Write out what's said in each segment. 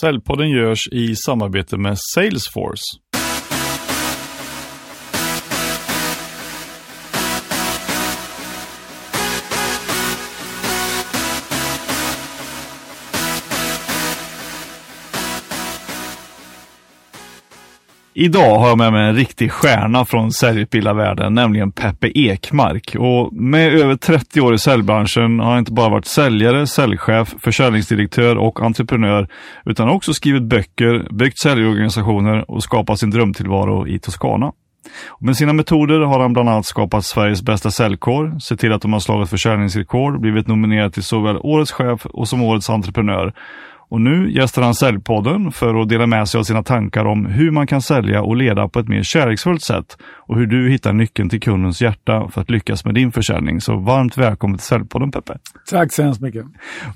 Säljpodden görs i samarbete med Salesforce. Idag har jag med mig en riktig stjärna från säljutbildarvärlden, nämligen Peppe Ekmark. Och med över 30 år i säljbranschen har han inte bara varit säljare, säljchef, försäljningsdirektör och entreprenör, utan också skrivit böcker, byggt säljorganisationer och skapat sin drömtillvaro i Toscana. Och med sina metoder har han bland annat skapat Sveriges bästa säljkår, sett till att de har slagit försäljningsrekord, blivit nominerad till såväl Årets chef och som Årets entreprenör. Och nu gästar han Säljpodden för att dela med sig av sina tankar om hur man kan sälja och leda på ett mer kärleksfullt sätt och hur du hittar nyckeln till kundens hjärta för att lyckas med din försäljning. Så varmt välkommen till Säljpodden Peppe. Tack så hemskt mycket.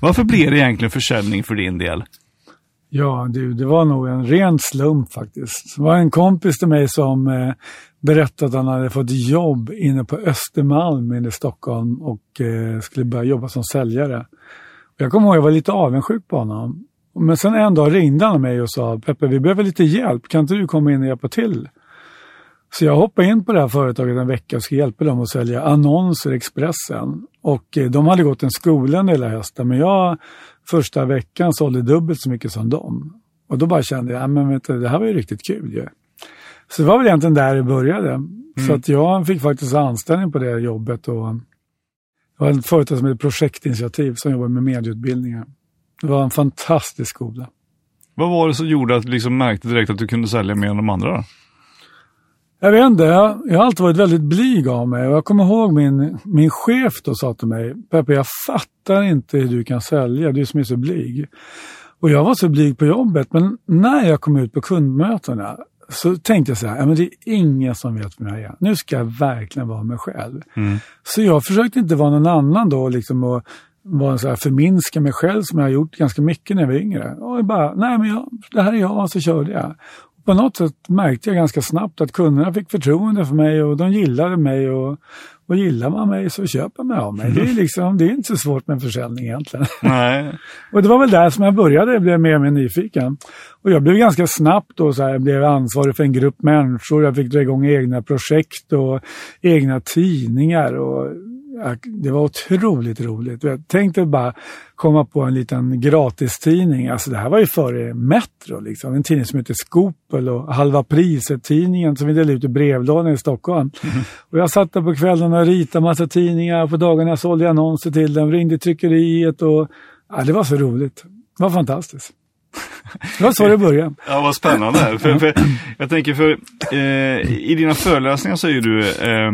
Varför blir det egentligen försäljning för din del? Ja, du, det var nog en ren slump faktiskt. Det var en kompis till mig som eh, berättade att han hade fått jobb inne på Östermalm inne i Stockholm och eh, skulle börja jobba som säljare. Jag kommer ihåg att jag var lite avundsjuk på honom. Men sen en dag ringde han mig och sa Peppe, vi behöver lite hjälp. Kan inte du komma in och hjälpa till? Så jag hoppade in på det här företaget en vecka och skulle hjälpa dem att sälja annonser i Expressen. Och eh, de hade gått en skola hela hösten, men jag första veckan sålde dubbelt så mycket som dem. Och då bara kände jag, men vet du, det här var ju riktigt kul ju. Så det var väl egentligen där det började. Mm. Så att jag fick faktiskt anställning på det jobbet. Och det var ett företag som heter Projektinitiativ som jobbar med medieutbildningar. Det var en fantastisk skola. Vad var det som gjorde att du liksom märkte direkt att du kunde sälja mer än de andra? Jag vet inte, jag, jag har alltid varit väldigt blyg av mig. Jag kommer ihåg min, min chef då sa till mig, Peppe jag fattar inte hur du kan sälja, du som är så blyg. Och jag var så blyg på jobbet, men när jag kom ut på kundmötena så tänkte jag så här, men det är ingen som vet vem jag är. Nu ska jag verkligen vara mig själv. Mm. Så jag försökte inte vara någon annan då liksom och vara så här förminska mig själv som jag har gjort ganska mycket när jag var yngre. Och jag bara, nej men jag, det här är jag och så körde jag. Och på något sätt märkte jag ganska snabbt att kunderna fick förtroende för mig och de gillade mig och, och gillar man mig så köper man av mig. Det är, liksom, det är inte så svårt med försäljning egentligen. Nej. och det var väl där som jag började, jag blev mer och mer nyfiken. Och jag blev ganska snabbt då så här, jag blev ansvarig för en grupp människor, jag fick dra igång egna projekt och egna tidningar. Och det var otroligt roligt. Tänk dig bara komma på en liten gratistidning. Alltså det här var ju före Metro, liksom. en tidning som heter Skopel och Halva priset-tidningen som vi delade ut i brevlådan i Stockholm. Mm. Och jag satt där på kvällen och ritade massa tidningar. På dagarna sålde jag annonser till dem, ringde tryckeriet och ja, det var så roligt. Det var fantastiskt. Det var så det började. Ja, vad spännande. för, för, jag tänker för eh, i dina föreläsningar säger du eh,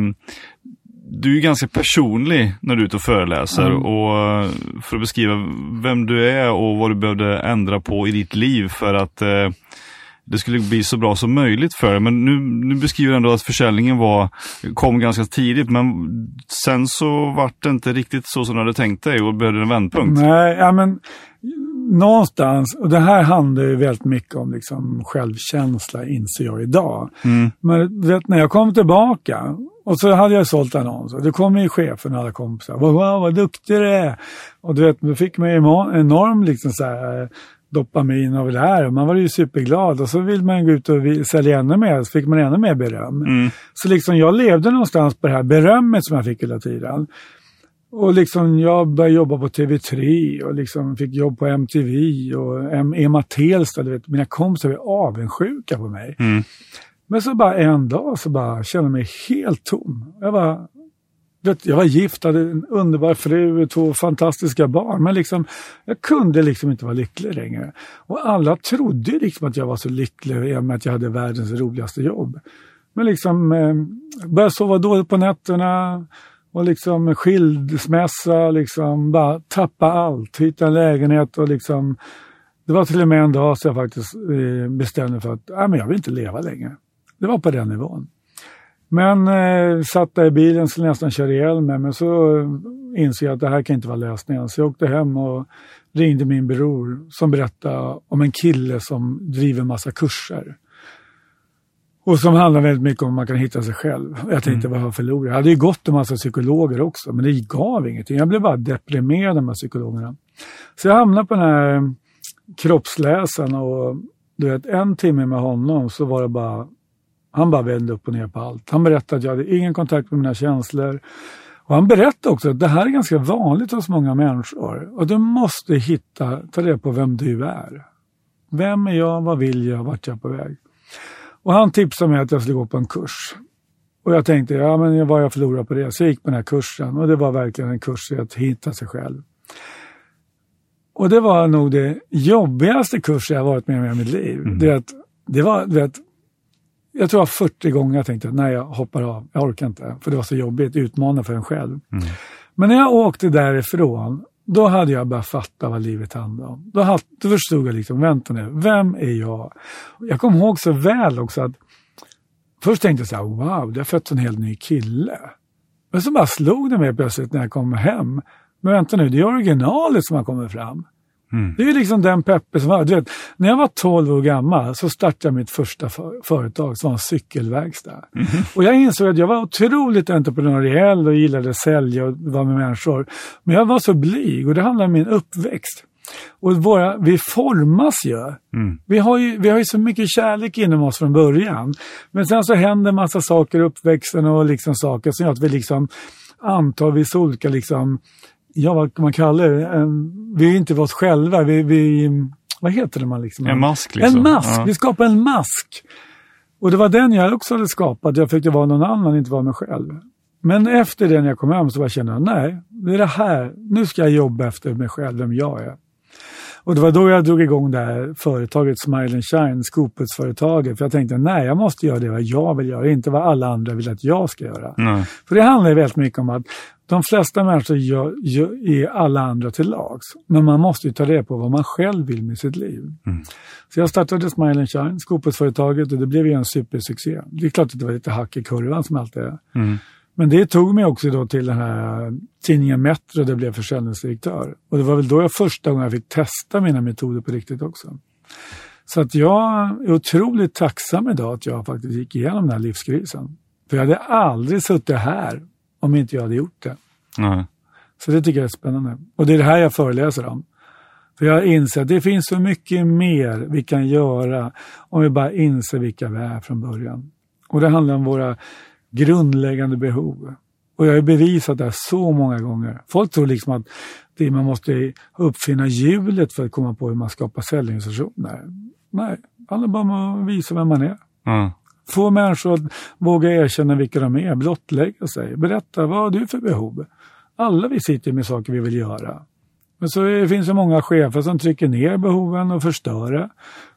du är ganska personlig när du är ute och föreläser mm. och eh, för att beskriva vem du är och vad du behövde ändra på i ditt liv för att eh, det skulle bli så bra som möjligt för dig. Men nu, nu beskriver du ändå att försäljningen var, kom ganska tidigt, men sen så vart det inte riktigt så som du hade tänkt dig och behövde en vändpunkt. Nej, ja men någonstans, och det här handlar ju väldigt mycket om liksom självkänsla inser jag idag. Mm. Men vet, när jag kom tillbaka och så hade jag sålt annonser. Då kom ju chefen och alla kompisar. Wow, vad duktig du är! Och du vet, då fick man enorm liksom så här, dopamin av det här. Man var ju superglad och så vill man gå ut och sälja ännu mer, så fick man ännu mer beröm. Mm. Så liksom jag levde någonstans på det här berömmet som jag fick hela tiden. Och liksom jag började jobba på TV3 och liksom fick jobb på MTV och Ema Telsta. mina kompisar var avundsjuka på mig. Mm. Men så bara en dag så bara kände jag mig helt tom. Jag var, vet, jag var gift, hade en underbar fru, två fantastiska barn. Men liksom, jag kunde liksom inte vara lycklig längre. Och alla trodde liksom att jag var så lycklig i och med att jag hade världens roligaste jobb. Men liksom, eh, började sova dåligt på nätterna och liksom skilsmässa, liksom bara tappa allt, hitta en lägenhet och liksom det var till och med en dag så jag faktiskt eh, bestämde mig för att äh, men jag vill inte leva längre. Det var på den nivån. Men eh, satt där i bilen, skulle nästan köra ihjäl mig, men så eh, insåg jag att det här kan inte vara lösningen. Så jag åkte hem och ringde min bror som berättade om en kille som driver massa kurser. Och som handlar väldigt mycket om att man kan hitta sig själv. Jag tänkte, mm. vad förlorat? Jag hade ju gått en massa psykologer också, men det gav ingenting. Jag blev bara deprimerad av de här psykologerna. Så jag hamnade på den här kroppsläsaren och du vet, en timme med honom så var det bara, han bara vände upp och ner på allt. Han berättade att jag hade ingen kontakt med mina känslor. Och han berättade också att det här är ganska vanligt hos många människor. Och du måste hitta, ta reda på vem du är. Vem är jag, vad vill jag, vart är jag på väg? Och han tipsade mig att jag skulle gå på en kurs. Och jag tänkte, ja men vad jag förlorar på det? Så jag gick på den här kursen och det var verkligen en kurs i att hitta sig själv. Och det var nog det jobbigaste kursen jag varit med om i mitt liv. Mm. Det, att, det var, vet, jag tror jag 40 gånger jag tänkte, nej jag hoppar av, jag orkar inte. För det var så jobbigt, utmanande för en själv. Mm. Men när jag åkte därifrån, då hade jag börjat fatta vad livet handlade om. Då, hade, då förstod jag liksom, vänta nu, vem är jag? Jag kommer ihåg så väl också att först tänkte jag så här, wow, det har fötts en helt ny kille. Men så bara slog det mig plötsligt när jag kom hem. Men vänta nu, det är originalet som har kommit fram. Mm. Det är liksom den Peppe som var. Du vet, när jag var 12 år gammal så startade jag mitt första för företag som var en cykelverkstad. Mm. Och jag insåg att jag var otroligt entreprenöriell och gillade att sälja och vara med människor. Men jag var så blyg och det handlar om min uppväxt. Och våra, vi formas ju. Mm. Vi, har ju. Vi har ju så mycket kärlek inom oss från början. Men sen så händer massa saker i uppväxten och liksom saker som gör att vi liksom antar vissa olika liksom ja, vad man kallar det, vi är inte oss själva. Vi, vi, vad heter det man liksom? En mask liksom. En mask, ja. vi skapar en mask. Och det var den jag också hade skapat. Jag försökte vara någon annan, inte vara mig själv. Men efter det när jag kom hem så bara kände jag, nej, det är det här. Nu ska jag jobba efter mig själv, vem jag är. Och det var då jag drog igång det här företaget Smile and Shine, Scoopets-företaget. För jag tänkte, nej, jag måste göra det vad jag vill göra, inte vad alla andra vill att jag ska göra. Mm. För det handlar ju väldigt mycket om att de flesta människor gör, gör, är alla andra till lags. Men man måste ju ta reda på vad man själv vill med sitt liv. Mm. Så jag startade Smile and Shine, Scoopets-företaget, och det blev ju en supersuccé. Det är klart att det var lite hack i kurvan som alltid är. Mm. Men det tog mig också då till den här tidningen Metro där jag blev försäljningsdirektör. Och det var väl då jag första gången jag fick testa mina metoder på riktigt också. Så att jag är otroligt tacksam idag att jag faktiskt gick igenom den här livskrisen. För jag hade aldrig suttit här om inte jag hade gjort det. Mm. Så det tycker jag är spännande. Och det är det här jag föreläser om. För jag inser att det finns så mycket mer vi kan göra om vi bara inser vilka vi är från början. Och det handlar om våra grundläggande behov. Och jag har bevisat det här så många gånger. Folk tror liksom att det, man måste uppfinna hjulet för att komma på hur man skapar säljorganisationer. Nej, det handlar bara om att visa vem man är. Mm. Få människor att våga erkänna vilka de är, blottlägga sig, berätta vad har du för behov? Alla vi sitter med saker vi vill göra. Men så finns det många chefer som trycker ner behoven och förstör det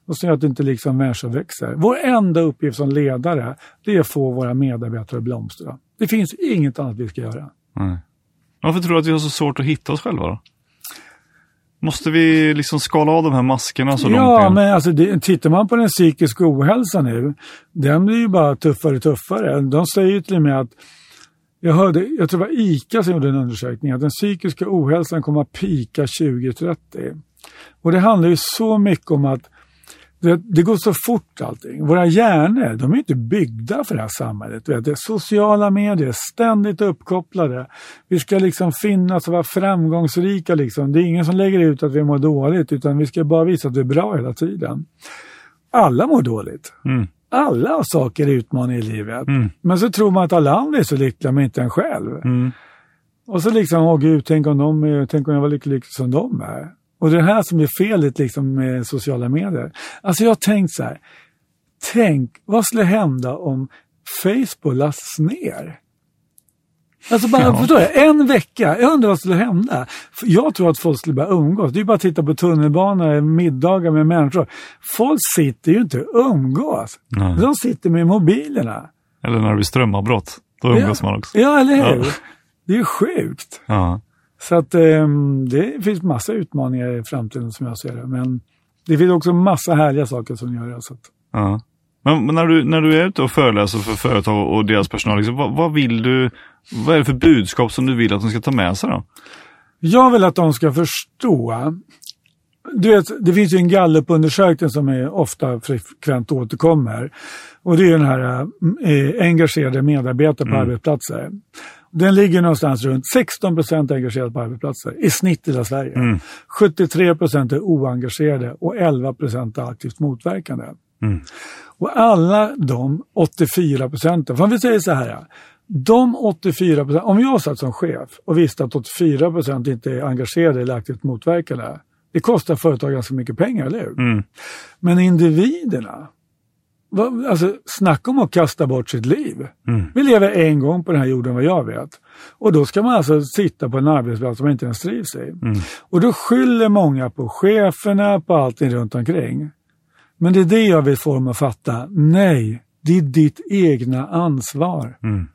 och så att inte liksom människor växer. Vår enda uppgift som ledare, det är att få våra medarbetare att blomstra. Det finns inget annat vi ska göra. Mm. Varför tror du att vi har så svårt att hitta oss själva då? Måste vi liksom skala av de här maskerna så ja, långt? Ja, men alltså det, tittar man på den psykiska ohälsan nu, den blir ju bara tuffare och tuffare. De säger ju till och med att jag hörde, jag tror det var ICA som gjorde en undersökning, att den psykiska ohälsan kommer att pika 2030. Och det handlar ju så mycket om att det, det, går så fort allting. Våra hjärnor, de är inte byggda för det här samhället. Vet, det är sociala medier, ständigt uppkopplade. Vi ska liksom finnas och vara framgångsrika. Liksom. Det är ingen som lägger ut att vi mår dåligt, utan vi ska bara visa att vi är bra hela tiden. Alla mår dåligt. Mm. Alla har saker, utmaningar i livet. Mm. Men så tror man att alla andra är så lyckliga, men inte en själv. Mm. Och så liksom, åh gud, tänk om, de är, tänk om jag var lika lycklig som de är. Och det är det här som är felet liksom med sociala medier. Alltså jag har tänkt så här. Tänk, vad skulle hända om Facebook lastas ner? Alltså bara, ja. förstår jag? En vecka, jag undrar vad skulle hända? Jag tror att folk skulle börja umgås. Det är bara att titta på tunnelbanor, middagar med människor. Folk sitter ju inte och umgås. Nej. De sitter med mobilerna. Eller när det blir strömavbrott. Då umgås ja. man också. Ja, eller hur? Ja. Det är ju sjukt. Ja. Så att eh, det finns massa utmaningar i framtiden som jag ser det. Men det finns också massa härliga saker som gör det. Så att... ja. Men, men, när, du, när du är ute och föreläser för företag och deras personal, liksom, vad, vad, vill du, vad är det för budskap som du vill att de ska ta med sig då? Jag vill att de ska förstå du vet, det finns ju en gallupundersökning som är ofta frekvent återkommer. Och det är den här eh, engagerade medarbetare på mm. arbetsplatser. Den ligger någonstans runt 16 procent engagerade på arbetsplatser i snitt i hela Sverige. Mm. 73 procent är oengagerade och 11 procent är aktivt motverkande. Mm. Och alla de 84 procenten, för vi säger så här, de 84 procent, om jag satt som chef och visste att 84 procent inte är engagerade eller aktivt motverkande, det kostar företag ganska mycket pengar, eller hur? Mm. Men individerna, Alltså, snacka om att kasta bort sitt liv. Mm. Vi lever en gång på den här jorden vad jag vet. Och då ska man alltså sitta på en arbetsplats som man inte ens trivs i. Mm. Och då skyller många på cheferna, på allting runt omkring. Men det är det jag vill få dem att fatta. Nej, det är ditt egna ansvar. Mm.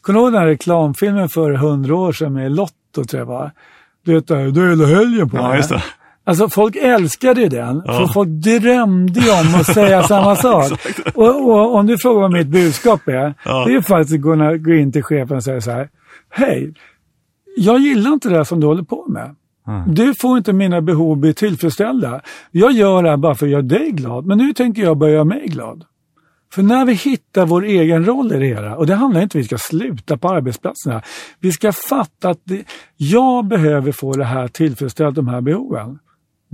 Kommer du ihåg den här reklamfilmen för hundra år sedan med Lotto, tror jag var? Du är hela helgen på ja, det. Alltså folk älskade ju den, ja. för folk drömde ju om att säga samma sak. Och, och, om du frågar vad mitt budskap är, ja. det är faktiskt att gå, gå in till chefen och säga så här. Hej, jag gillar inte det som du håller på med. Mm. Du får inte mina behov bli tillfredsställda. Jag gör det här bara för att göra dig glad, men nu tänker jag börja göra mig glad. För när vi hittar vår egen roll i det hela, och det handlar inte om att vi ska sluta på arbetsplatserna. Vi ska fatta att det, jag behöver få det här tillfredsställt, de här behoven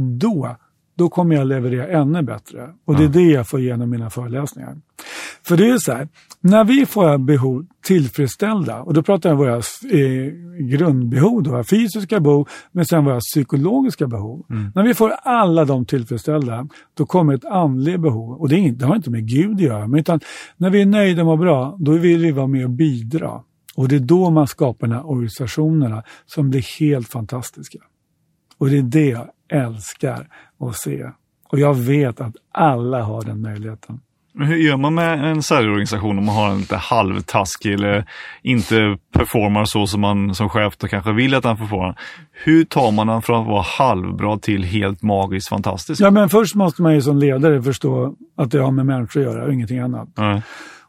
då, då kommer jag leverera ännu bättre. Och det är det jag får igenom mina föreläsningar. För det är så här, när vi får våra behov tillfredsställda, och då pratar jag om våra eh, grundbehov, våra fysiska behov, men sen våra psykologiska behov. Mm. När vi får alla de tillfredsställda, då kommer ett andligt behov. Och det, inte, det har inte med Gud att göra, men utan när vi är nöjda och bra, då vill vi vara med och bidra. Och det är då man skapar de här organisationerna som blir helt fantastiska. Och det är det jag älskar att se. Och jag vet att alla har den möjligheten. Men hur gör man med en säljorganisation om man har en lite halvtaskig eller inte performar så som man som chef då kanske vill att den performar? Hur tar man den från att vara halvbra till helt magiskt fantastisk? Ja, men först måste man ju som ledare förstå att det har med människor att göra och ingenting annat. Mm.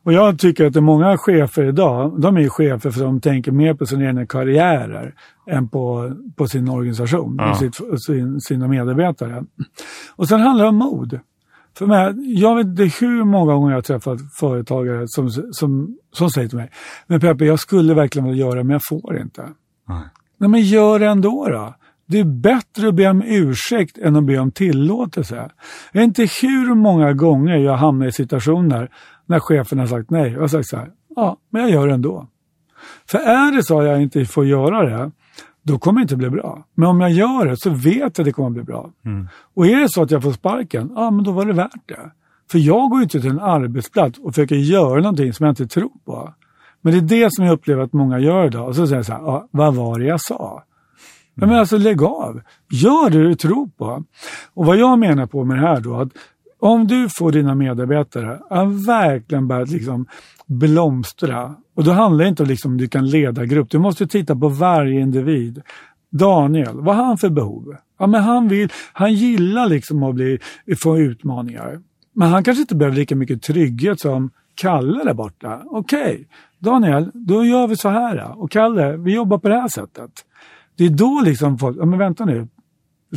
Och jag tycker att det är många chefer idag, de är chefer för de tänker mer på sina egna karriärer än på, på sin organisation ja. och sitt, sin, sina medarbetare. Och sen handlar det om mod. För mig, jag vet inte hur många gånger jag har träffat företagare som, som, som säger till mig, men Peppe, jag skulle verkligen vilja göra det, men jag får inte. Nej. Nej, men gör det ändå då. Det är bättre att be om ursäkt än att be om tillåtelse. Det är inte hur många gånger jag hamnar i situationer när chefen har sagt nej. Jag har sagt så här, ja, men jag gör det ändå. För är det så att jag inte får göra det, då kommer det inte bli bra. Men om jag gör det så vet jag att det kommer bli bra. Mm. Och är det så att jag får sparken, ja men då var det värt det. För jag går inte till en arbetsplats och försöker göra någonting som jag inte tror på. Men det är det som jag upplever att många gör idag. Och så säger jag så här, ja, vad var det jag sa? Mm. Men alltså lägg av. Gör det du tror på. Och vad jag menar på med det här då, att om du får dina medarbetare att verkligen börja liksom blomstra, och då handlar det inte om liksom du kan leda grupp, du måste titta på varje individ. Daniel, vad har han för behov? Ja, men han, vill, han gillar liksom att bli, få utmaningar. Men han kanske inte behöver lika mycket trygghet som Kalle där borta. Okej, okay. Daniel, då gör vi så här. Och Kalle, vi jobbar på det här sättet. Det är då liksom folk, ja men vänta nu,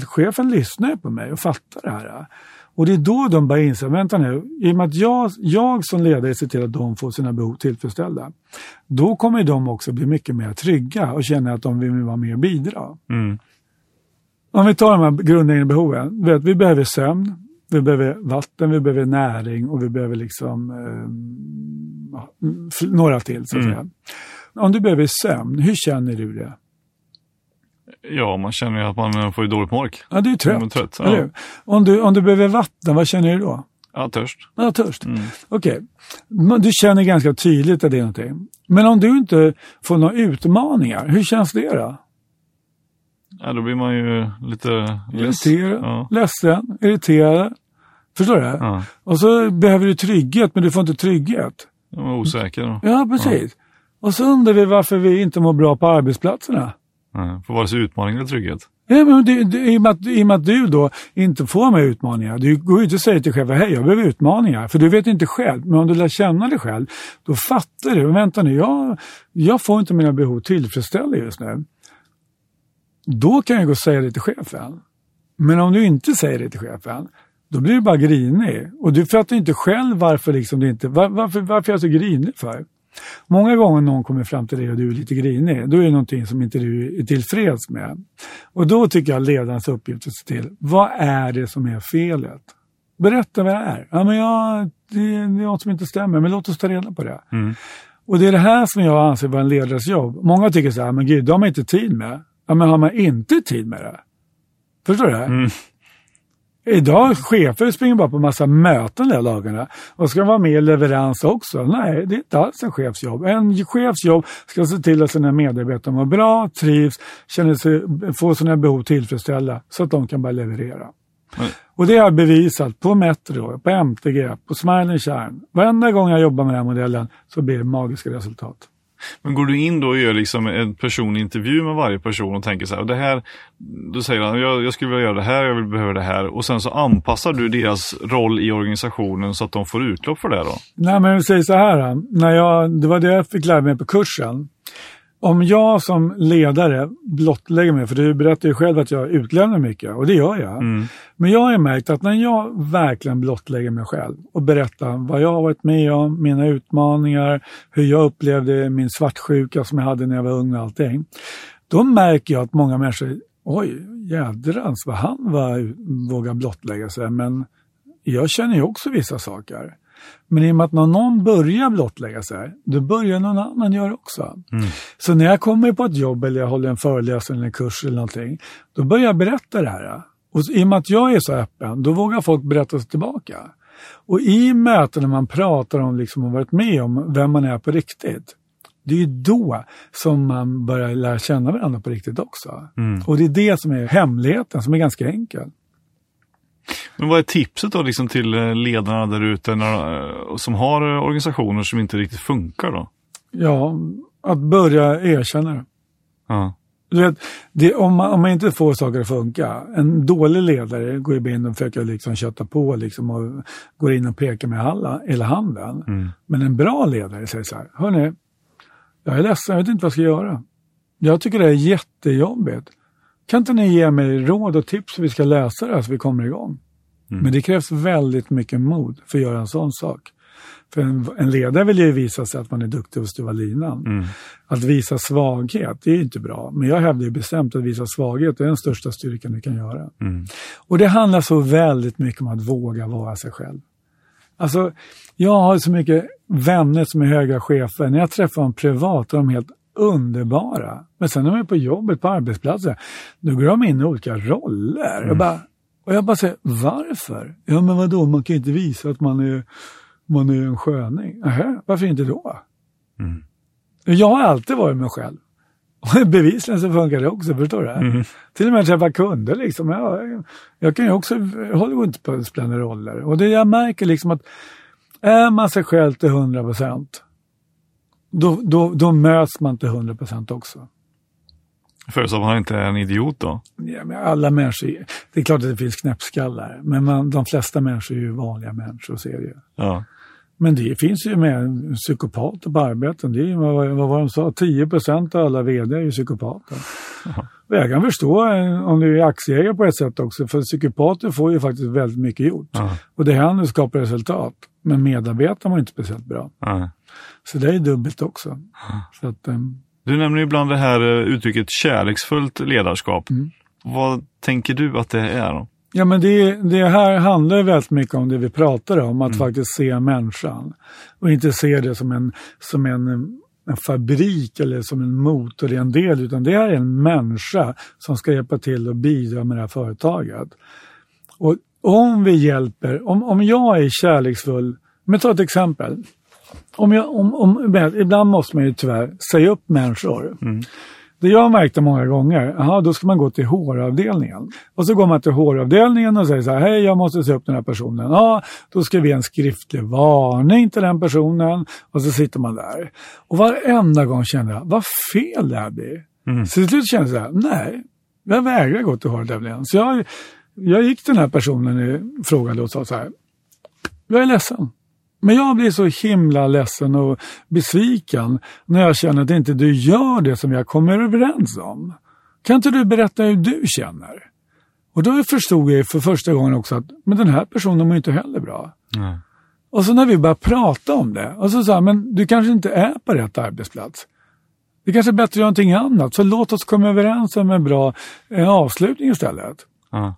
chefen lyssnar ju på mig och fattar det här. Och det är då de börjar inse, vänta nu, i och med att jag, jag som ledare ser till att de får sina behov tillfredsställda, då kommer de också bli mycket mer trygga och känna att de vill vara med och bidra. Mm. Om vi tar de här grundläggande behoven, vet, vi behöver sömn, vi behöver vatten, vi behöver näring och vi behöver liksom eh, några till. Så att mm. säga. Om du behöver sömn, hur känner du det? Ja, man känner ju att man får ju dåligt på ork. Ja, du är trött. trött ja. om, du, om du behöver vatten, vad känner du då? Ja, törst. Ja, törst. Mm. Okej. Okay. Du känner ganska tydligt att det är någonting. Men om du inte får några utmaningar, hur känns det då? Ja, då blir man ju lite less. Irriterad, ja. ledsen, irriterad. Förstår du? Ja. Och så behöver du trygghet, men du får inte trygghet. Man är osäker. Då. Ja, precis. Ja. Och så undrar vi varför vi inte mår bra på arbetsplatserna. Mm. För vare sig utmaning eller trygghet. Ja, men det, det, i, och med att, I och med att du då inte får med utmaningar. Du går ju inte och säger till chefen, hej jag behöver utmaningar. För du vet inte själv. Men om du lär känna dig själv, då fattar du. Vänta nu, jag, jag får inte mina behov tillfredsställda just nu. Då kan jag gå och säga det till chefen. Men om du inte säger det till chefen, då blir du bara grinig. Och du fattar inte själv varför, liksom det inte, var, varför, varför jag är så grinig för. Många gånger någon kommer fram till dig och du är lite grinig, då är det någonting som inte du är tillfreds med. Och då tycker jag ledarens uppgift är att se till, vad är det som är felet? Berätta vad det är. Ja, men jag, det, det är något som inte stämmer, men låt oss ta reda på det. Mm. Och det är det här som jag anser vara en ledares jobb. Många tycker så här, men gud, det har man inte tid med. Ja, men har man inte tid med det? Förstår du? Mm. Idag chefer springer bara på massa möten hela dagarna och ska vara med i leverans också. Nej, det är inte alls en chefs jobb. En chefs jobb ska se till att sina medarbetare mår bra, trivs, känner sig, får sina behov tillfredsställda så att de kan börja leverera. Mm. Och det har jag bevisat på Metro, på MTG, på Smile Kärn. Varenda gång jag jobbar med den här modellen så blir det magiska resultat. Men går du in då och gör liksom en personlig intervju med varje person och tänker så här, det här, då säger han, jag, jag skulle vilja göra det här, jag vill behöva det här och sen så anpassar du deras roll i organisationen så att de får utlopp för det då? Nej men jag säger så här, när jag, det var det jag fick lära mig på kursen. Om jag som ledare blottlägger mig, för du berättar ju själv att jag utlämnar mycket och det gör jag. Mm. Men jag har märkt att när jag verkligen blottlägger mig själv och berättar vad jag har varit med om, mina utmaningar, hur jag upplevde min svartsjuka som jag hade när jag var ung och allting. Då märker jag att många människor, oj jädrans vad han var, vågar blottlägga sig. Men jag känner ju också vissa saker. Men i och med att när någon börjar blottlägga sig, då börjar någon annan göra också. Mm. Så när jag kommer på ett jobb eller jag håller en föreläsning eller en kurs eller någonting, då börjar jag berätta det här. Och i och med att jag är så öppen, då vågar folk berätta sig tillbaka. Och i möten när man pratar om liksom, och varit med om vem man är på riktigt, det är ju då som man börjar lära känna varandra på riktigt också. Mm. Och det är det som är hemligheten, som är ganska enkel. Men vad är tipset då liksom till eh, ledarna där ute eh, som har eh, organisationer som inte riktigt funkar då? Ja, att börja erkänna det. Ja. Du vet, det, om, man, om man inte får saker att funka, en dålig ledare går in och försöker liksom kötta på liksom och går in och pekar med alla, hela handen. Mm. Men en bra ledare säger så här, hörni, jag är ledsen, jag vet inte vad jag ska göra. Jag tycker det är jättejobbigt. Kan inte ni ge mig råd och tips hur vi ska lösa det här så vi kommer igång? Mm. Men det krävs väldigt mycket mod för att göra en sån sak. För en, en ledare vill ju visa sig att man är duktig och stuva linan. Mm. Att visa svaghet, det är inte bra. Men jag hävdar ju bestämt att visa svaghet är den största styrkan du kan göra. Mm. Och det handlar så väldigt mycket om att våga vara sig själv. Alltså, jag har så mycket vänner som är höga chefer. När jag träffar dem privat är de helt underbara. Men sen när de är på jobbet, på arbetsplatsen, då går de in i olika roller. Jag bara, och jag bara säger, varför? Ja men vadå, man kan ju inte visa att man är, man är en sköning. Nähä, varför inte då? Mm. Jag har alltid varit mig själv. Och bevisligen så funkar det också, förstår du? Mm. Till och med träffa kunder liksom. Jag, jag kan ju också, jag håller inte på att spela roller. Och det jag märker liksom att är man sig själv till 100 procent, då, då, då möts man till 100 procent också. Förutsatt att man inte är en idiot då? Ja, men alla människor, det är klart att det finns knäppskallar, men man, de flesta människor är ju vanliga människor, så är det. Ja. Men det finns ju med psykopater på arbeten. Det är vad, vad var de sa, 10 procent av alla vd är ju psykopater. Och jag kan förstå eh, om du är aktieägare på ett sätt också, för psykopater får ju faktiskt väldigt mycket gjort. Ja. Och det händer skapar resultat. Men medarbetare var inte speciellt bra. Ja. Så det är dubbelt också. Så att, ehm, Du nämner ibland det här eh, uttrycket kärleksfullt ledarskap. Mm. Vad tänker du att det är då? Ja, men det, det här handlar väldigt mycket om det vi pratar om, att faktiskt se människan. Och inte se det som en, som en, en fabrik eller som en motor i en del, utan det är en människa som ska hjälpa till och bidra med det här företaget. Och om vi hjälper, om, om jag är kärleksfull, men ta ett exempel. Om jag, om, om, ibland måste man ju tyvärr säga upp människor. Det jag märkte många gånger, aha, då ska man gå till HR-avdelningen. Och så går man till HR-avdelningen och säger så här, hej jag måste se upp den här personen. Ja, då ska vi ge en skriftlig varning till den personen och så sitter man där. Och varenda gång känner jag, vad fel det här blir. Mm. Så till slut känner jag så här, nej, jag vägrar gå till HR-avdelningen. Så jag, jag gick till den här personen och frågade och sa så här, jag är ledsen. Men jag blir så himla ledsen och besviken när jag känner att inte du gör det som jag kommer överens om. Kan inte du berätta hur du känner? Och då förstod jag för första gången också att men den här personen mår inte heller bra. Nej. Och så när vi började prata om det, och så sa han, men du kanske inte är på rätt arbetsplats. Det kanske är bättre att göra någonting annat, så låt oss komma överens om en bra eh, avslutning istället. Ja.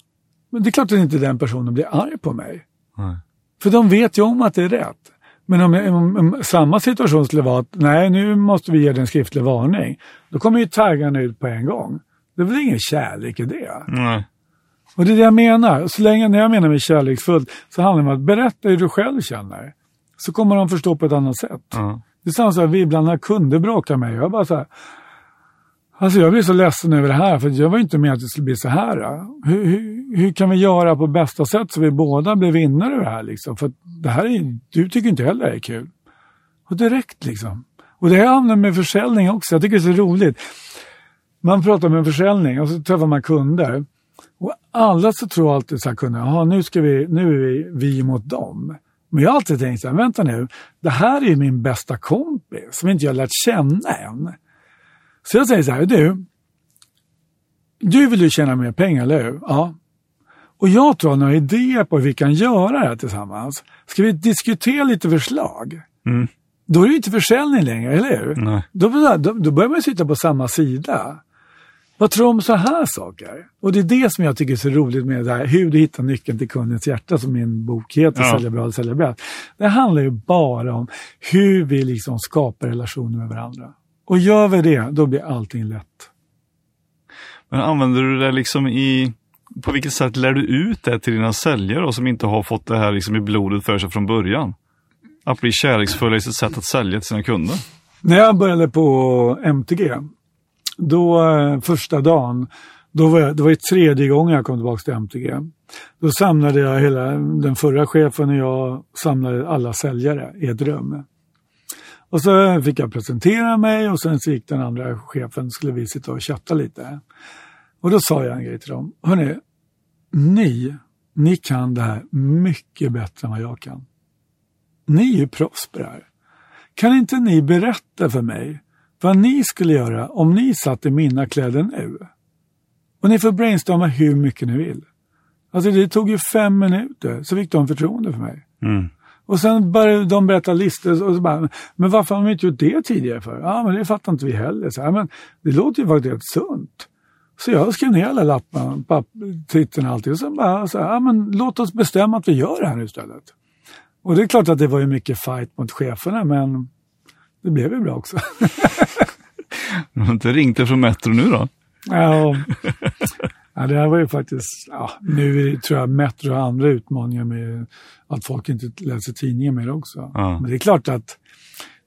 Men det är klart att inte den personen blir arg på mig. Nej. För de vet ju om att det är rätt. Men om, om, om samma situation skulle vara att nej, nu måste vi ge dig en skriftlig varning. Då kommer ju taggarna ut på en gång. Det är väl ingen kärlek i det? Nej. Och det är det jag menar. Så länge när jag menar med kärleksfullt så handlar det om att berätta hur du själv känner. Så kommer de förstå på ett annat sätt. Ja. Det är samma sak, vi ibland när kunder bråkar med mig. Jag bara så här, Alltså jag blir så ledsen över det här för jag var inte med att det skulle bli så här. Hur, hur, hur kan vi göra på bästa sätt så vi båda blir vinnare ur det här liksom? För det här är, du tycker inte heller det är kul. Och direkt liksom. Och det här handlar med försäljning också. Jag tycker det är så roligt. Man pratar med försäljning och så träffar man kunder. Och alla så tror alltid så här kunder, jaha nu, ska vi, nu är vi vi mot dem. Men jag har alltid tänkt så här, vänta nu, det här är ju min bästa kompis som inte jag har lärt känna än. Så jag säger så här, du, du vill ju tjäna mer pengar, eller hur? Ja. Och jag tror några idéer på hur vi kan göra det här tillsammans. Ska vi diskutera lite förslag? Mm. Då är det ju inte försäljning längre, eller hur? Nej. Då, då, då börjar man sitta på samma sida. Vad tror du om så här saker? Och det är det som jag tycker är så roligt med det här, hur du hittar nyckeln till kundens hjärta som min bok heter, Ja. Sälja bra eller sälja bra. Det handlar ju bara om hur vi liksom skapar relationer med varandra. Och gör vi det, då blir allting lätt. Men använder du det liksom i, på vilket sätt lär du ut det till dina säljare då, som inte har fått det här liksom i blodet för sig från början? Att bli kärleksfulla i sitt sätt att sälja till sina kunder? När jag började på MTG, då eh, första dagen, då var jag, det var ju tredje gången jag kom tillbaka till MTG. Då samlade jag hela, den förra chefen och jag samlade alla säljare i ett rum. Och så fick jag presentera mig och sen så gick den andra chefen, skulle vi sitta och chatta lite. Och då sa jag en grej till dem. Hörrni, ni, ni kan det här mycket bättre än vad jag kan. Ni är ju proffs på det här. Kan inte ni berätta för mig vad ni skulle göra om ni satt i mina kläder nu? Och ni får brainstorma hur mycket ni vill. Alltså det tog ju fem minuter så fick de förtroende för mig. Mm. Och sen började de berätta listor och så bara, men varför har de inte gjort det tidigare för? Ja, men det fattar inte vi heller. Så, ja, men det låter ju faktiskt helt sunt. Så jag skrev ner alla lapparna, papp, titeln och allting. Och sen bara, så, här, ja, men låt oss bestämma att vi gör det här nu istället. Och det är klart att det var ju mycket fight mot cheferna, men det blev ju bra också. Du har inte ringt från Metro nu då? ja, ja, det här var ju faktiskt, ja, nu tror jag Metro har andra utmaningar med att folk inte läser tidningar mer också. Ja. Men det är klart att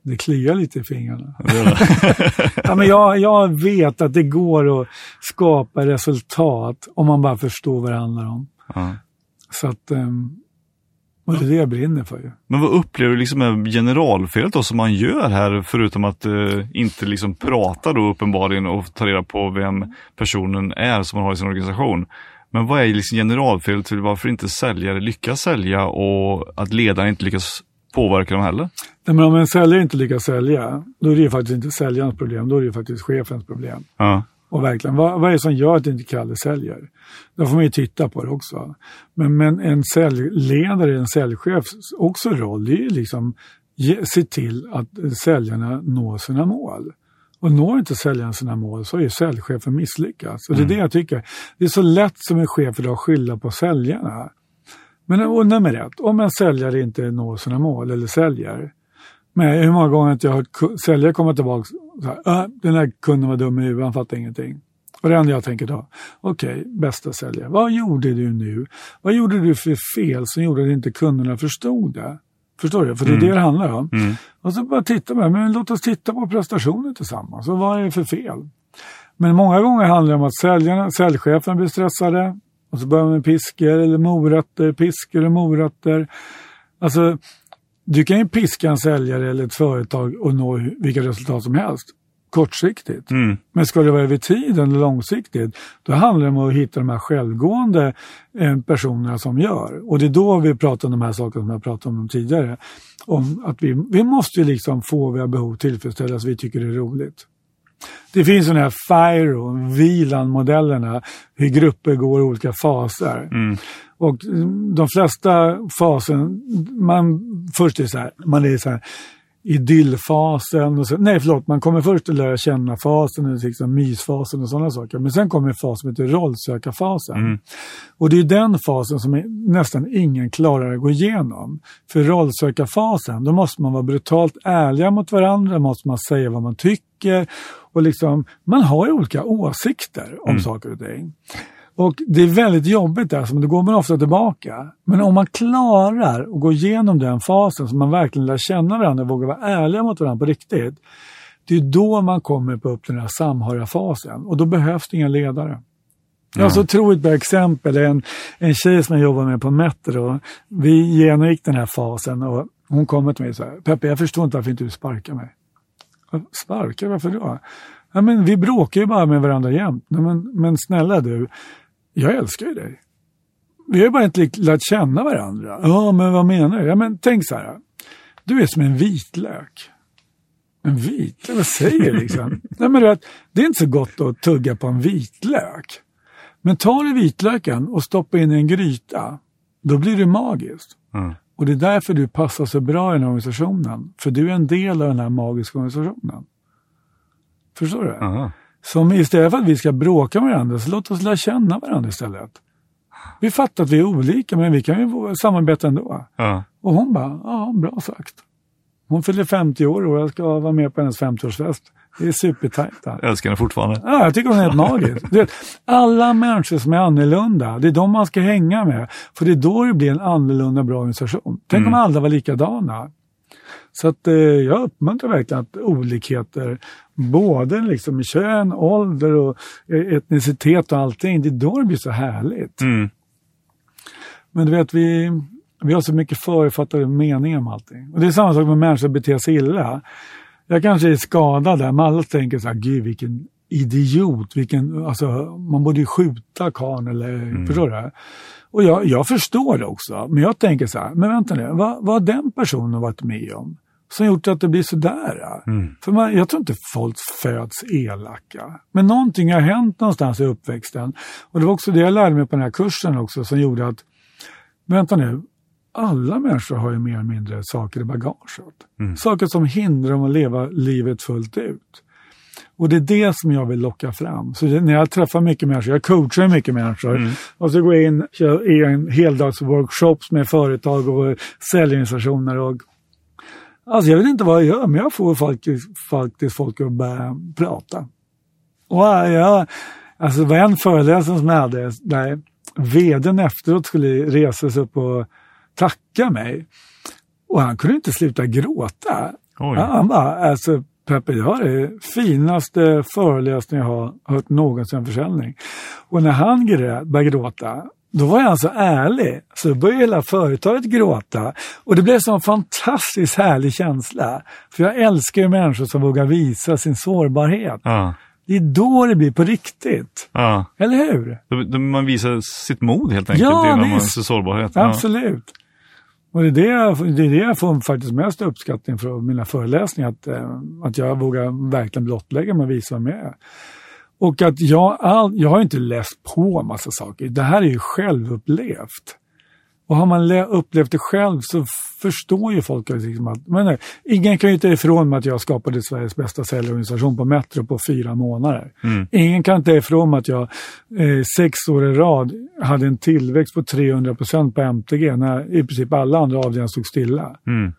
det kliar lite i fingrarna. Ja, men jag, jag vet att det går att skapa resultat om man bara förstår vad det handlar om. Ja. Så att, ehm, och det är det jag brinner för ju. Men vad upplever du liksom är generalfelet då som man gör här förutom att eh, inte liksom prata då uppenbarligen och ta reda på vem personen är som man har i sin organisation. Men vad är liksom generalfelet till varför inte säljare lyckas sälja och att ledaren inte lyckas påverka dem heller? Nej, Men om en säljare inte lyckas sälja, då är det ju faktiskt inte säljarens problem, då är det ju faktiskt chefens problem. Ja. Och verkligen, vad, vad är det som gör att inte Kalle säljer? Då får man ju titta på det också. Men, men en säljledare, en säljchefs också roll, det är ju liksom ge, se till att säljarna når sina mål. Och når inte säljaren sina mål så är ju säljchefen misslyckats. Och det är det jag tycker. Det är så lätt som en chef idag att skylla på säljarna. Men och nummer ett, om en säljare inte når sina mål eller säljer. Men hur många gånger har jag ku- säljare komma tillbaka så här, "Ah, den här kunden var dum i huvudet, han fattar ingenting. Och det enda jag tänker då, okej, bästa säljare, vad gjorde du nu? Vad gjorde du för fel som gjorde att inte kunderna förstod det? Förstår du? För det är det det handlar om. Mm. Och så bara titta på det, men låt oss titta på prestationen tillsammans. Och vad är det för fel? Men många gånger handlar det om att säljarna, säljchefen blir stressade. Och så börjar man med piskor eller morötter, piskor och morötter. Alltså, du kan ju piska en säljare eller ett företag och nå vilka resultat som helst. Kortsiktigt. Mm. Men ska det vara över tid eller långsiktigt, då handlar det om att hitta de här självgående eh, personerna som gör. Och det är då vi pratar om de här sakerna som jag pratade om tidigare. Om att vi, vi måste ju liksom få våra behov tillfredsställda så vi tycker det är roligt. Det finns sådana här FIRO, VILAN-modellerna, hur grupper går i olika faser. Mm. Och de flesta fasen, man, först är det så här, man är så här idyllfasen. Och så, nej, förlåt, man kommer först att lära känna fasen, liksom mysfasen och sådana saker. Men sen kommer en fas som heter rollsökarfasen. Mm. Och det är den fasen som nästan ingen klarar att gå igenom. För rollsökarfasen, då måste man vara brutalt ärliga mot varandra, måste man säga vad man tycker. Och liksom, man har ju olika åsikter om Mm. saker och ting. Och det är väldigt jobbigt där, men då går man ofta tillbaka. Men om man klarar att gå igenom den fasen, så man verkligen lär känna varandra och vågar vara ärliga mot varandra på riktigt. Det är då man kommer på upp den här samhörigfasen och då behövs det inga ledare. Jag har så otroligt bra exempel. En, en tjej som jag jobbar med på Metro, vi genomgick den här fasen och hon kommer till mig och säger Peppe, jag förstår inte varför inte du sparkar mig. Sparkar? Varför då? Ja, men vi bråkar ju bara med varandra jämt. Men, men snälla du, jag älskar ju dig. Vi har ju bara inte lärt känna varandra. Ja, men vad menar du? Ja, men tänk så här. Du är som en vitlök. En vitlök? Vad säger du liksom? Nej, men det är inte så gott att tugga på en vitlök. Men tar du vitlöken och stoppar in i en gryta, då blir det magiskt. Mm. Och det är därför du passar så bra i den här organisationen. För du är en del av den här magiska organisationen. Förstår du? Aha. Som istället för att vi ska bråka med varandra, så låt oss lära känna varandra istället. Vi fattar att vi är olika, men vi kan ju samarbeta ändå. Ja. Och hon bara, ja, bra sagt. Hon fyller 50 år och jag ska vara med på hennes 50-årsfest. Det är supertajt. älskar henne fortfarande. Ja, jag tycker hon är helt magisk. Du vet, alla människor som är annorlunda, det är de man ska hänga med. För det är då det blir en annorlunda bra organisation. Tänk om alla var likadana. Så att, eh, jag uppmuntrar verkligen att olikheter, både liksom i kön, ålder och eh, etnicitet och allting, det är då det blir så härligt. Mm. Men du vet, vi, vi har så mycket förutfattade meningar om allting. Och det är samma sak med människor som beter sig illa. Jag kanske är skadad där, men alla tänker så här, gud vilken idiot, vilken, alltså, man borde ju skjuta karln eller, förstår du? Och jag, jag förstår det också, men jag tänker så här, men vänta nu, vad, vad har den personen varit med om? Som gjort att det blir sådär? För man, jag tror inte folk föds elaka. Men någonting har hänt någonstans i uppväxten. Och det var också det jag lärde mig på den här kursen också som gjorde att, vänta nu, alla människor har ju mer eller mindre saker i bagaget. Saker som hindrar dem att leva livet fullt ut. Och det är det som jag vill locka fram. Så när jag träffar mycket människor, jag coachar mycket människor, och så går jag in i en heldagsworkshops med företag och säljorganisationer. Och, alltså jag vet inte vad jag gör, men jag får faktiskt, faktiskt folk att börja prata. Och jag, alltså det var en föreläsning som jag hade, där vdn efteråt skulle resa sig upp och tacka mig. Och han kunde inte sluta gråta. Oj. Han bara, alltså Peppe, det var det finaste föreläsning jag har hört någonsin om försäljning. Och när han började gråta, då var han så ärlig, så började hela företaget gråta. Och det blev en sån fantastiskt härlig känsla. För jag älskar ju människor som vågar visa sin sårbarhet. Ja. Det är då det blir på riktigt. Ja. Eller hur? Man visar sitt mod helt enkelt Ja, genom visst. sin sårbarhet. Absolut. Och det är det, jag, det är det jag får faktiskt mest uppskattning från mina föreläsningar. Att, eh, att jag vågar verkligen blottlägga mig och visa mig. är. Och att jag, all, jag har inte läst på massa saker. Det här är ju självupplevt. Och har man upplevt det själv så förstår ju folk att, liksom att men nej, ingen kan ju ta ifrån mig att jag skapade Sveriges bästa säljorganisation på Metro på fyra månader. Ingen kan ta ifrån mig att jag eh, sex år i rad hade en tillväxt på 300 procent på MTG när i princip alla andra avdelningar stod stilla. Mm.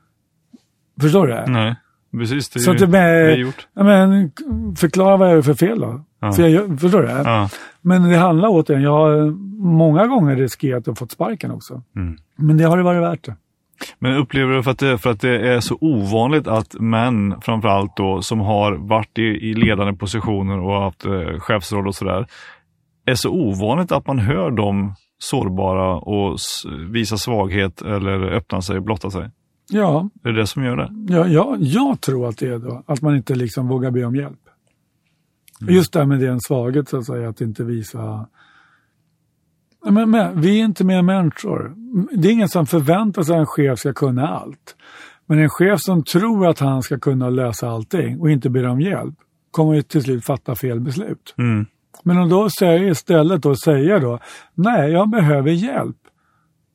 Förstår du? Nej, precis. Det är, Så att det det med, är gjort. ja, men, förklara vad jag gör för fel då. Ja. För jag, förstår du? Ja. Men det handlar återigen, jag har många gånger riskerat att få sparken också. Mm. Men det har det varit värt det. Men upplever du för att, det, för att det är så ovanligt att män, framförallt då, som har varit i, i ledande positioner och haft eh, chefsroll och sådär, är så ovanligt att man hör dem sårbara och visa svaghet eller öppna sig, blotta sig? Ja, Det är det som gör det? Ja, ja, jag tror att det är då att man inte liksom vågar be om hjälp. Just det här med det en svaghet så att säga, att inte visa... Men, men, vi är inte mer människor. Det är ingen som förväntar sig att en chef ska kunna allt. Men en chef som tror att han ska kunna lösa allting och inte ber om hjälp, kommer ju till slut fatta fel beslut. Mm. Men om då säger istället då säger då, nej jag behöver hjälp.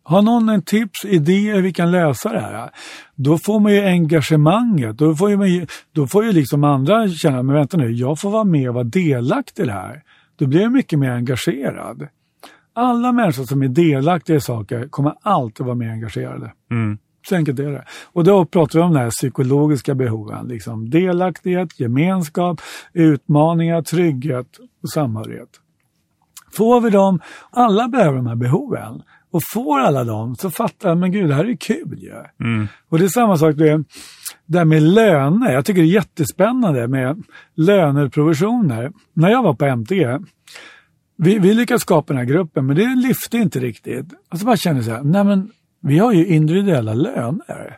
Har någon en tips, idéer vi kan lösa det här? Då får man ju engagemanget. Då får ju, då får ju liksom andra känna, men vänta nu, jag får vara med och vara delaktig i det här. Då blir jag mycket mer engagerad. Alla människor som är delaktiga i saker kommer alltid vara mer engagerade. Mm. Så enkelt är det. Och då pratar vi om de här psykologiska behoven. Liksom delaktighet, gemenskap, utmaningar, trygghet och samhörighet. Får vi dem, alla behöver de här behoven. Och får alla dem så fattar man, gud det här är kul ju. Mm. Och det är samma sak med, där med löner. Jag tycker det är jättespännande med löner provisioner. När jag var på MTG, vi, vi lyckades skapa den här gruppen men det lyfte inte riktigt. Och så bara kände jag så här, nej men vi har ju individuella löner.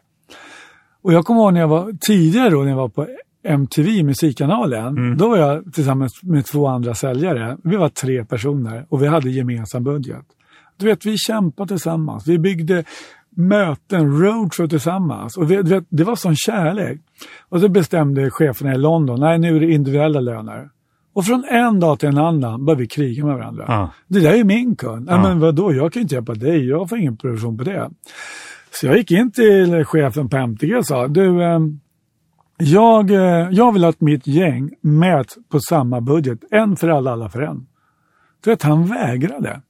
Och jag kommer ihåg när jag var tidigare då när jag var på MTV, musikkanalen. Mm. Då var jag tillsammans med två andra säljare. Vi var tre personer och vi hade gemensam budget. Du vet, vi kämpade tillsammans. Vi byggde möten, roadshow tillsammans. Och vi, vet, det var sån kärlek. Och så bestämde cheferna i London, nej nu är det individuella löner. Och från en dag till en annan började vi kriga med varandra. Ja. Det där är min kund. Ja. Men vadå, jag kan ju inte hjälpa dig, jag får ingen provision på det. Så jag gick in till chefen på MTG och sa, du, eh, jag, eh, jag vill att mitt gäng mäts på samma budget. En för alla, alla för en. Du vet, han vägrade.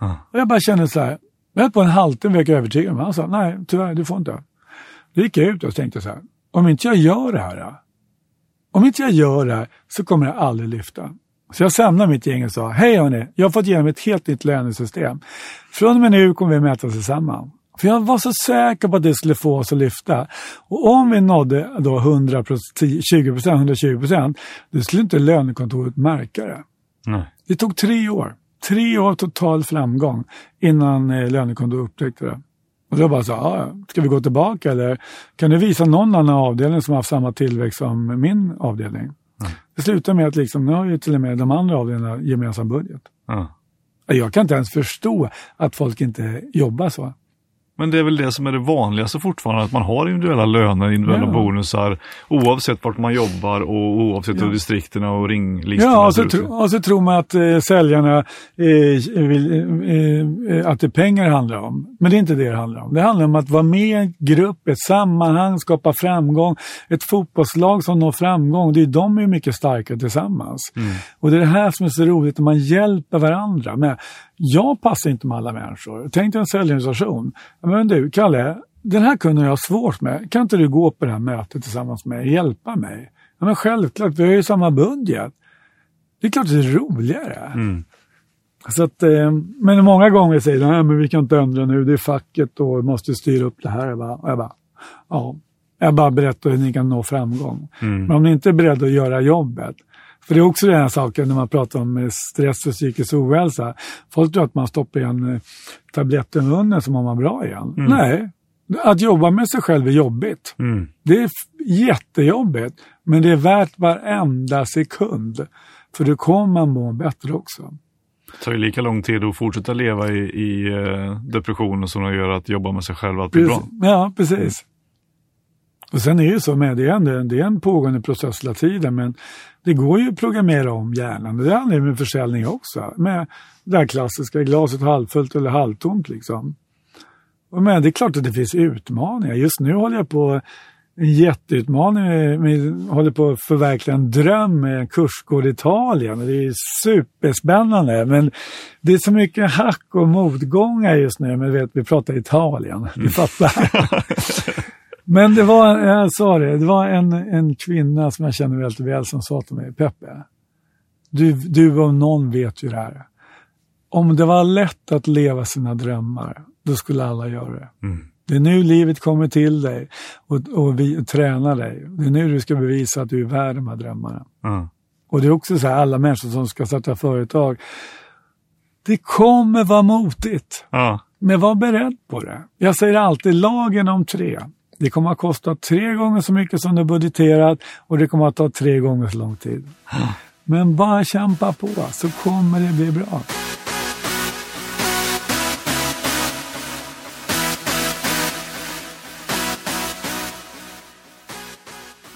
Och jag bara kände så här, jag på en halvtimme försöka övertyga honom. Han sa, nej tyvärr, du får inte. Då gick jag ut och tänkte så här, om inte jag gör det här, om inte jag gör det här så kommer jag aldrig lyfta. Så jag samlade mitt gäng och sa, hej hörni, jag har fått igenom ett helt nytt lönesystem. Från och med nu kommer vi mäta oss tillsammans. För jag var så säker på att det skulle få oss att lyfta. Och om vi nådde då 100 20% 120% då skulle inte lönekontoret märka det. Nej. Det tog tre år. Tre år total framgång innan eh, upptäckte det. Och då bara så, ah, ja, ska vi gå tillbaka eller kan du visa någon annan avdelning som har haft samma tillväxt som min avdelning? Mm. Det slutar med att liksom, nu har ju till och med de andra avdelningarna gemensam budget. Ja. Jag kan inte ens förstå att folk inte jobbar så. Men det är väl det som är det vanligaste fortfarande, att man har individuella löner, individuella Ja. bonusar, oavsett vart man jobbar och oavsett Ja. hur distrikterna och ringlistorna Ja, och så, tro, och så tror man att eh, säljarna eh, vill, eh, eh, att det är pengar det handlar om. Men det är inte det det handlar om. Det handlar om att vara med i en grupp, ett sammanhang, skapa framgång. Ett fotbollslag som når framgång, det är de är mycket starkare tillsammans. Mm. Och det är det här som är så roligt, när man hjälper varandra. Men jag passar inte med alla människor. Tänk dig en säljorganisation. Men du, Kalle, den här kunden jag har svårt med, kan inte du gå på det här mötet tillsammans med mig och hjälpa mig? Ja, men självklart, vi har ju samma budget. Det är klart att det är roligare. Mm. Så att, eh, men många gånger säger de, nej men vi kan inte ändra nu, det är facket och måste styra upp det här. Jag bara, jag bara ja, jag bara berättar hur ni kan nå framgång. Mm. Men om ni inte är beredda att göra jobbet, för det är också den här saken när man pratar om eh, stress och psykisk ohälsa. Folk tror att man stoppar en eh, tablett i munnen så mår man bra igen. Mm. Nej, att jobba med sig själv är jobbigt. Mm. Det är jättejobbigt, men det är värt varenda sekund. För då kommer man må bättre också. Det tar ju lika lång tid att fortsätta leva i, i eh, depressionen som det gör att jobba med sig själv att bli bra. Ja, precis. Och sen är det så med det, är en, det är en pågående process hela tiden, men det går ju att programmera om hjärnan. Det handlar ju med försäljning också. Med det här klassiska, glaset halvfullt eller halvtomt liksom. Och men det är klart att det finns utmaningar. Just nu håller jag på en jätteutmaning. Med, håller på att förverkliga en dröm med en kursgård i Italien. Det är superspännande. Men det är så mycket hack och motgångar just nu. Men vet, vi pratar Italien. Du fattar. Men det var, jag sa det, det var en, en kvinna som jag känner väldigt väl som sa till mig, Peppe, du, du om någon vet ju det här. Om det var lätt att leva sina drömmar, då skulle alla göra det. Mm. Det är nu livet kommer till dig och, och vi tränar dig. Det är nu du ska bevisa att du är värd de här drömmarna. Ja. Och det är också så här, alla människor som ska starta företag, det kommer vara motigt. Ja. Men var beredd på det. Jag säger alltid lagen om tre. Det kommer att kosta tre gånger så mycket som du budgeterat och det kommer att ta tre gånger så lång tid. Men bara kämpa på så kommer det bli bra.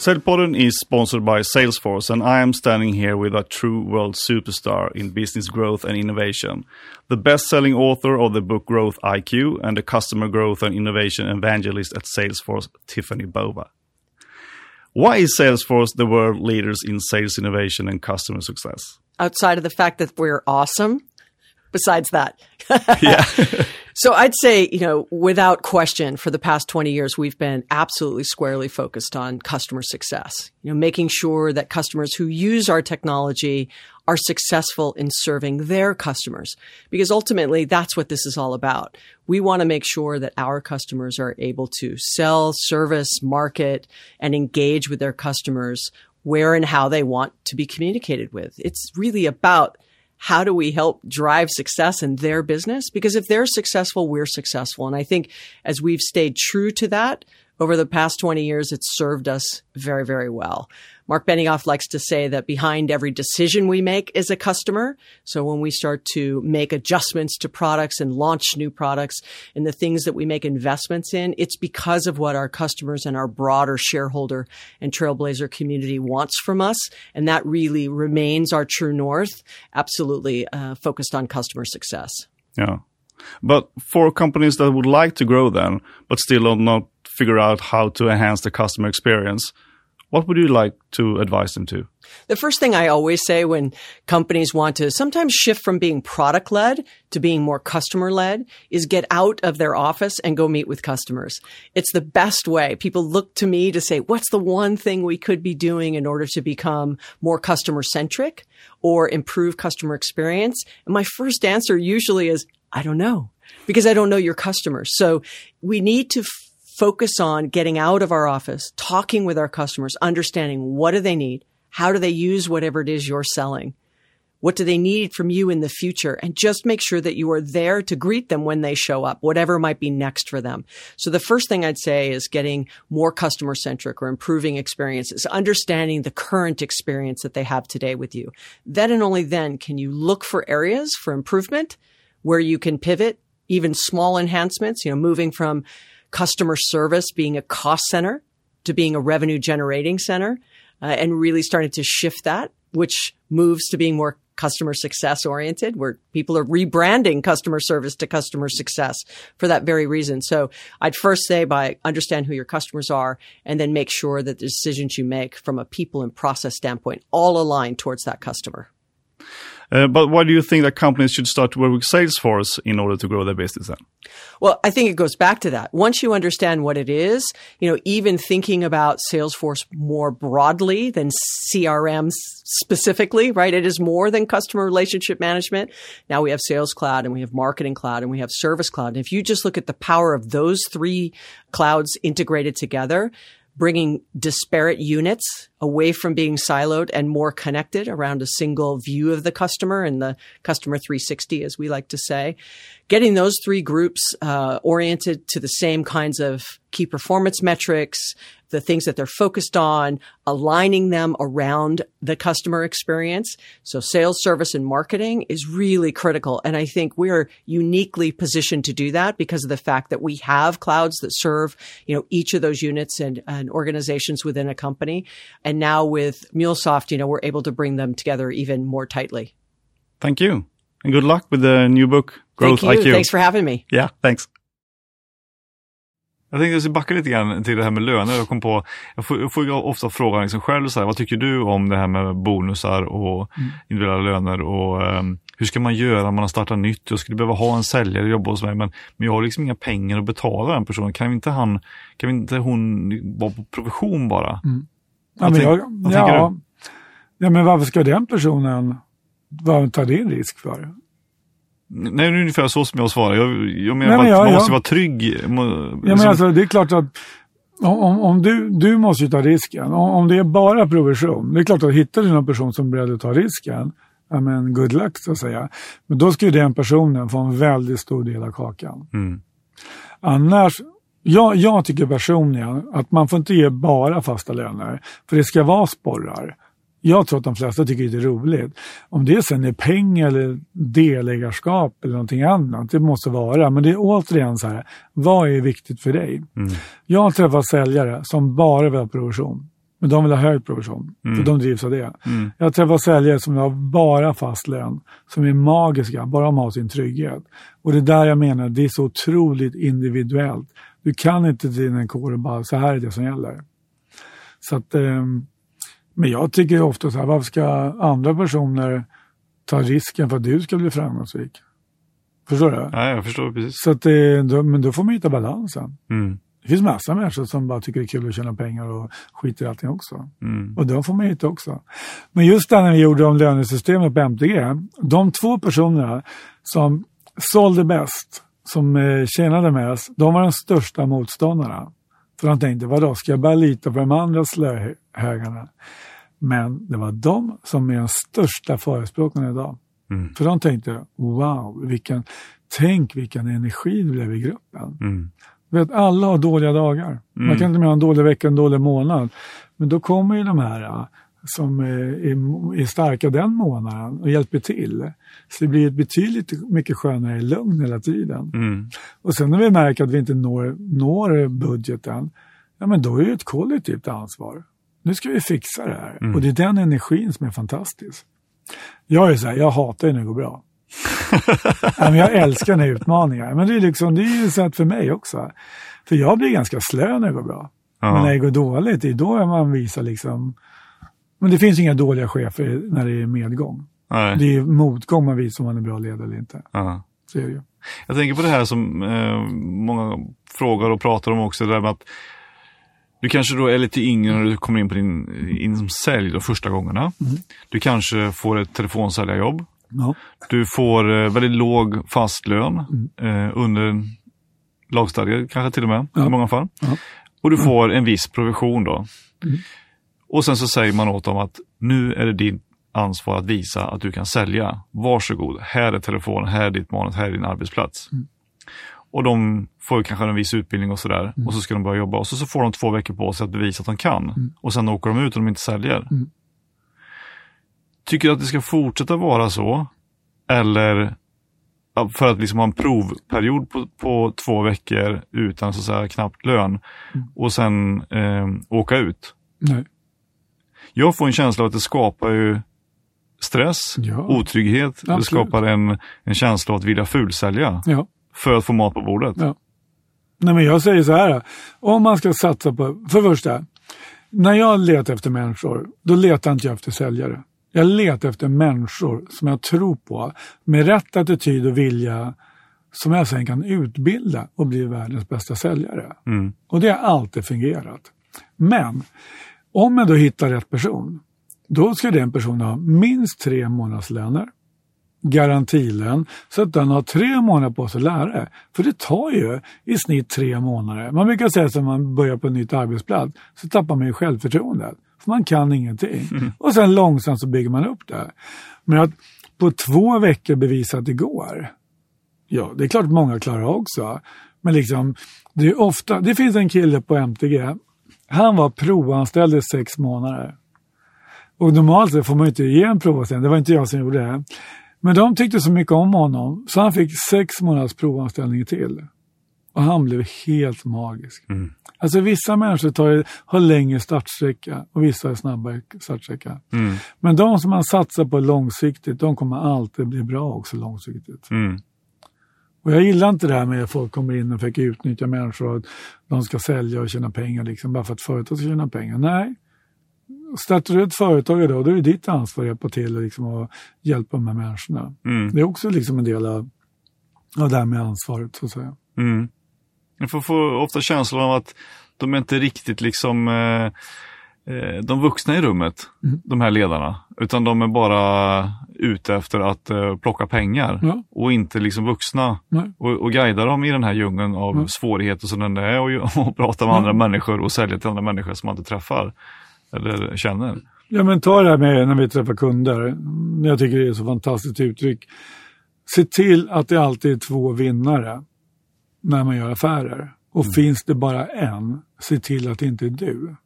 Säljpodden is sponsored by Salesforce and I am standing here with a true world superstar in business growth and innovation. The best-selling author of the book Growth IQ and the customer growth and innovation evangelist at Salesforce, Tiffany Bova. Why is Salesforce the world leaders in sales innovation and customer success? Outside of the fact that we're awesome, besides that. yeah. so I'd say, you know, without question, for the past 20 years, we've been absolutely squarely focused on customer success, you know, making sure that customers who use our technology are successful in serving their customers. Because ultimately, that's what this is all about. We want to make sure that our customers are able to sell, service, market, and engage with their customers where and how they want to be communicated with. It's really about how do we help drive success in their business? Because if they're successful, we're successful. And I think as we've stayed true to that over the past 20 years, it's served us very, very well. Mark Benioff likes to say that behind every decision we make is a customer. So when we start to make adjustments to products and launch new products and the things that we make investments in, it's because of what our customers and our broader shareholder and trailblazer community wants from us. And that really remains our true north, absolutely uh, focused on customer success. Yeah. But for companies that would like to grow then, but still not figure out how to enhance the customer experience, what would you like to advise them to? The first thing I always say when companies want to sometimes shift from being product led to being more customer led is get out of their office and go meet with customers. It's the best way. People look to me to say, what's the one thing we could be doing in order to become more customer centric or improve customer experience? And my first answer usually is, I don't know because I don't know your customers. So we need to focus on getting out of our office, talking with our customers, understanding what do they need? How do they use whatever it is you're selling? What do they need from you in the future? And just make sure that you are there to greet them when they show up, whatever might be next for them. So the first thing I'd say is getting more customer centric or improving experiences, understanding the current experience that they have today with you. Then and only then can you look for areas for improvement where you can pivot, even small enhancements, you know, moving from customer service being a cost center to being a revenue generating center uh, and really starting to shift that, which moves to being more customer success oriented where people are rebranding customer service to customer success for that very reason. So I'd first say by understand who your customers are and then make sure that the decisions you make from a people and process standpoint all align towards that customer. Uh, but why do you think that companies should start to work with Salesforce in order to grow their business then? Well, I think it goes back to that. Once you understand what it is, you know, even thinking about Salesforce more broadly than CRM specifically, right? It is more than customer relationship management. Now we have Sales Cloud and we have Marketing Cloud and we have Service Cloud. And if you just look at the power of those three clouds integrated together, bringing disparate units away from being siloed and more connected around a single view of the customer and the customer 360, as we like to say. Getting those three groups uh, oriented to the same kinds of key performance metrics, the things that they're focused on, aligning them around the customer experience. So sales, service, and marketing is really critical. And I think we're uniquely positioned to do that because of the fact that we have clouds that serve, you know, each of those units and, and organizations within a company. And now with MuleSoft, you know, we're able to bring them together even more tightly. Thank you. And good luck with the new book, Growth Thank you. IQ. Thanks for having me. Yeah, thanks. Jag tänkte backa lite grann till det här med löner. Jag kom på, jag får, jag får ofta frågan liksom själv, så här, vad tycker du om det här med bonusar och mm. individuella löner och um, hur ska man göra om man har startat nytt? Jag skulle behöva ha en säljare jobba hos mig men, men jag har liksom inga pengar att betala den personen. Kan inte han, kan inte hon vara på provision bara? Mm. Ja, men jag, vad ja, du? Ja, men varför ska den personen ta din risk för? Nej, det är ungefär så som jag svarar. Jag, jag menar Nej, men att man måste vara trygg. Ja, men alltså, det är klart att om, om du, du måste ju ta risken. Om, om det är bara provision, det är klart att hittar du någon person som är beredd att ta risken, ja men good luck så att säga. Men då ska ju den personen få en väldigt stor del av kakan. Mm. Annars, jag, jag tycker personligen att man får inte ge bara fasta löner, för det ska vara sporrar. Jag tror att de flesta tycker det är roligt. Om det sen är pengar eller delägarskap eller någonting annat, det måste vara. Men det är återigen så här, vad är viktigt för dig? Mm. Jag har träffat säljare som bara vill ha provision. Men de vill ha hög provision, Mm. för de drivs av det. Jag träffar säljare som har bara fast lön, som är magiska, bara de har sin trygghet. Och det är där jag menar, det är så otroligt individuellt. Du kan inte till en kår och bara, så här är det som gäller. Så att, ehm, men jag tycker ofta så här, varför ska andra personer ta risken för att du ska bli framgångsrik? Förstår du? Ja, jag förstår precis. Så att det, då, men då får man hitta balansen. Mm. Det finns massa människor som bara tycker det är kul att tjäna pengar och skiter i allting också. Mm. Och de får man hitta också. Men just där när vi gjorde om lönesystemet på MTG, de två personerna som sålde bäst, som eh, tjänade mest, de var de största motståndarna. För de tänkte, vadå, ska jag bara lita på de andra slöhögarna? Men det var de som är de största förespråkarna idag. Mm. För de tänkte, wow, vilken, tänk vilken energi det blev i gruppen. Mm. Vet, alla har dåliga dagar. Man kan inte med ha en dålig vecka, en dålig månad. Men då kommer ju de här som är, är starka den månaden och hjälper till. Så det blir ett betydligt mycket skönare lugn hela tiden. Mm. Och sen när vi märker att vi inte når, når budgeten, ja men då är det ett kollektivt ansvar. Nu ska vi fixa det här. Och det är den energin som är fantastisk. Jag är så här, jag hatar ju när det går bra. ja, men jag älskar när utmaningar. Men det är, liksom, det är ju så att för mig också. För jag blir ganska slö när det går bra. Ja. Men när det går dåligt, det är då man visar liksom... Men det finns inga dåliga chefer när det är medgång. Nej. Det är motgång man visar om man är bra ledare eller inte. Ja. Så är det ju. Jag tänker på det här som eh, många frågar och pratar om också, det där med att du kanske då är lite yngre när du kommer in på din in som sälj de första gångerna. Du kanske får ett telefonsäljarjobb. Ja. Du får eh, väldigt låg fast lön eh, under lagstadgad kanske till och med Ja. i många fall. Ja. Och du får en viss provision då. Och sen så säger man åt dem att nu är det ditt ansvar att visa att du kan sälja. Varsågod, här är telefonen, här är ditt manus, här är din arbetsplats. Och de får kanske en viss utbildning och sådär. Och så ska de börja jobba och så, så får de två veckor på sig att bevisa att de kan. Och sen åker de ut och de inte säljer. Tycker du att det ska fortsätta vara så? Eller för att liksom ha en provperiod på, på två veckor utan så att säga knappt lön och sen eh, åka ut. Nej. Jag får en känsla av att det skapar ju stress, Ja. otrygghet. Det Absolut. skapar en, en känsla av att vilja fulsälja Ja. för att få mat på bordet. Ja. Nej, men jag säger så här. Om man ska satsa på... För det första, när jag letar efter människor, då letar inte jag efter säljare. Jag letar efter människor som jag tror på, med rätt attityd och vilja, som jag sen kan utbilda och bli världens bästa säljare. Mm. Och det har alltid fungerat. Men om jag då hittar rätt person, då ska den personen ha minst tre månadslöner, garantilön, så att den har tre månader på sig att lära det. För det tar ju i snitt tre månader. Man brukar säga att när man börjar på en nytt arbetsplats så tappar man ju självförtroendet. För man kan ingenting. Och sen långsamt så bygger man upp det. Men att på två veckor bevisa att det går, Ja, det är klart många klarar också. Men liksom, det är ofta, det finns en kille på MTG, han var provanställd i sex månader. Och normalt sett får man inte ge en provanställning, det var inte jag som gjorde det. Men de tyckte så mycket om honom så han fick sex månaders provanställning till. Och han blev helt magisk. Alltså vissa människor tar, har längre startsträcka och vissa har snabbare startsträcka. Mm. Men de som man satsar på långsiktigt, de kommer alltid bli bra också långsiktigt. Mm. Och jag gillar inte det här med att folk kommer in och försöker utnyttja människor och att de ska sälja och tjäna pengar liksom, bara för att företag ska tjäna pengar. Nej. Startar du ett företag idag, då är det ditt ansvar att hjälpa till och, liksom, och hjälpa de här människorna. Mm. Det är också liksom en del av, av det här med ansvaret, så att säga. Mm. Jag får, får ofta känslan av att de är inte riktigt liksom eh, eh, de vuxna i rummet, Mm. de här ledarna. Utan de är bara ute efter att eh, plocka pengar Ja. och inte liksom vuxna. Nej. Och, och guida dem i den här djungeln av Mm. svårigheter som den är och, och prata med Mm. andra människor och sälja till andra människor som man inte träffar eller känner. Ja, men ta det här med när vi träffar kunder. Jag tycker det är så fantastiskt uttryck. Se till att det alltid är två vinnare när man gör affärer. Och finns det bara en, se till att det inte är du.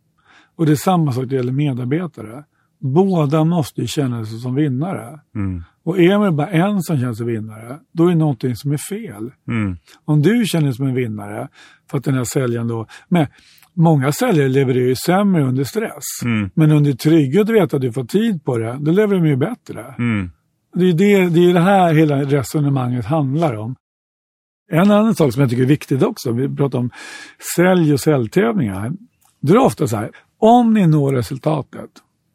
Och det är samma sak när det gäller medarbetare. Båda måste ju känna sig som vinnare. Mm. Och är det bara en som känner sig vinnare, då är det någonting som är fel. Mm. Om du känner dig som en vinnare, för att den här säljaren då... Men många säljare levererar ju sämre under stress. Mm. Men under trygghet och veta att du får tid på det, då levererar de ju bättre. Mm. Det är det, det är det här hela resonemanget handlar om. En annan sak som jag tycker är viktigt också, vi pratar om sälj och säljtävlingar. Då är det ofta så här, om ni når resultatet,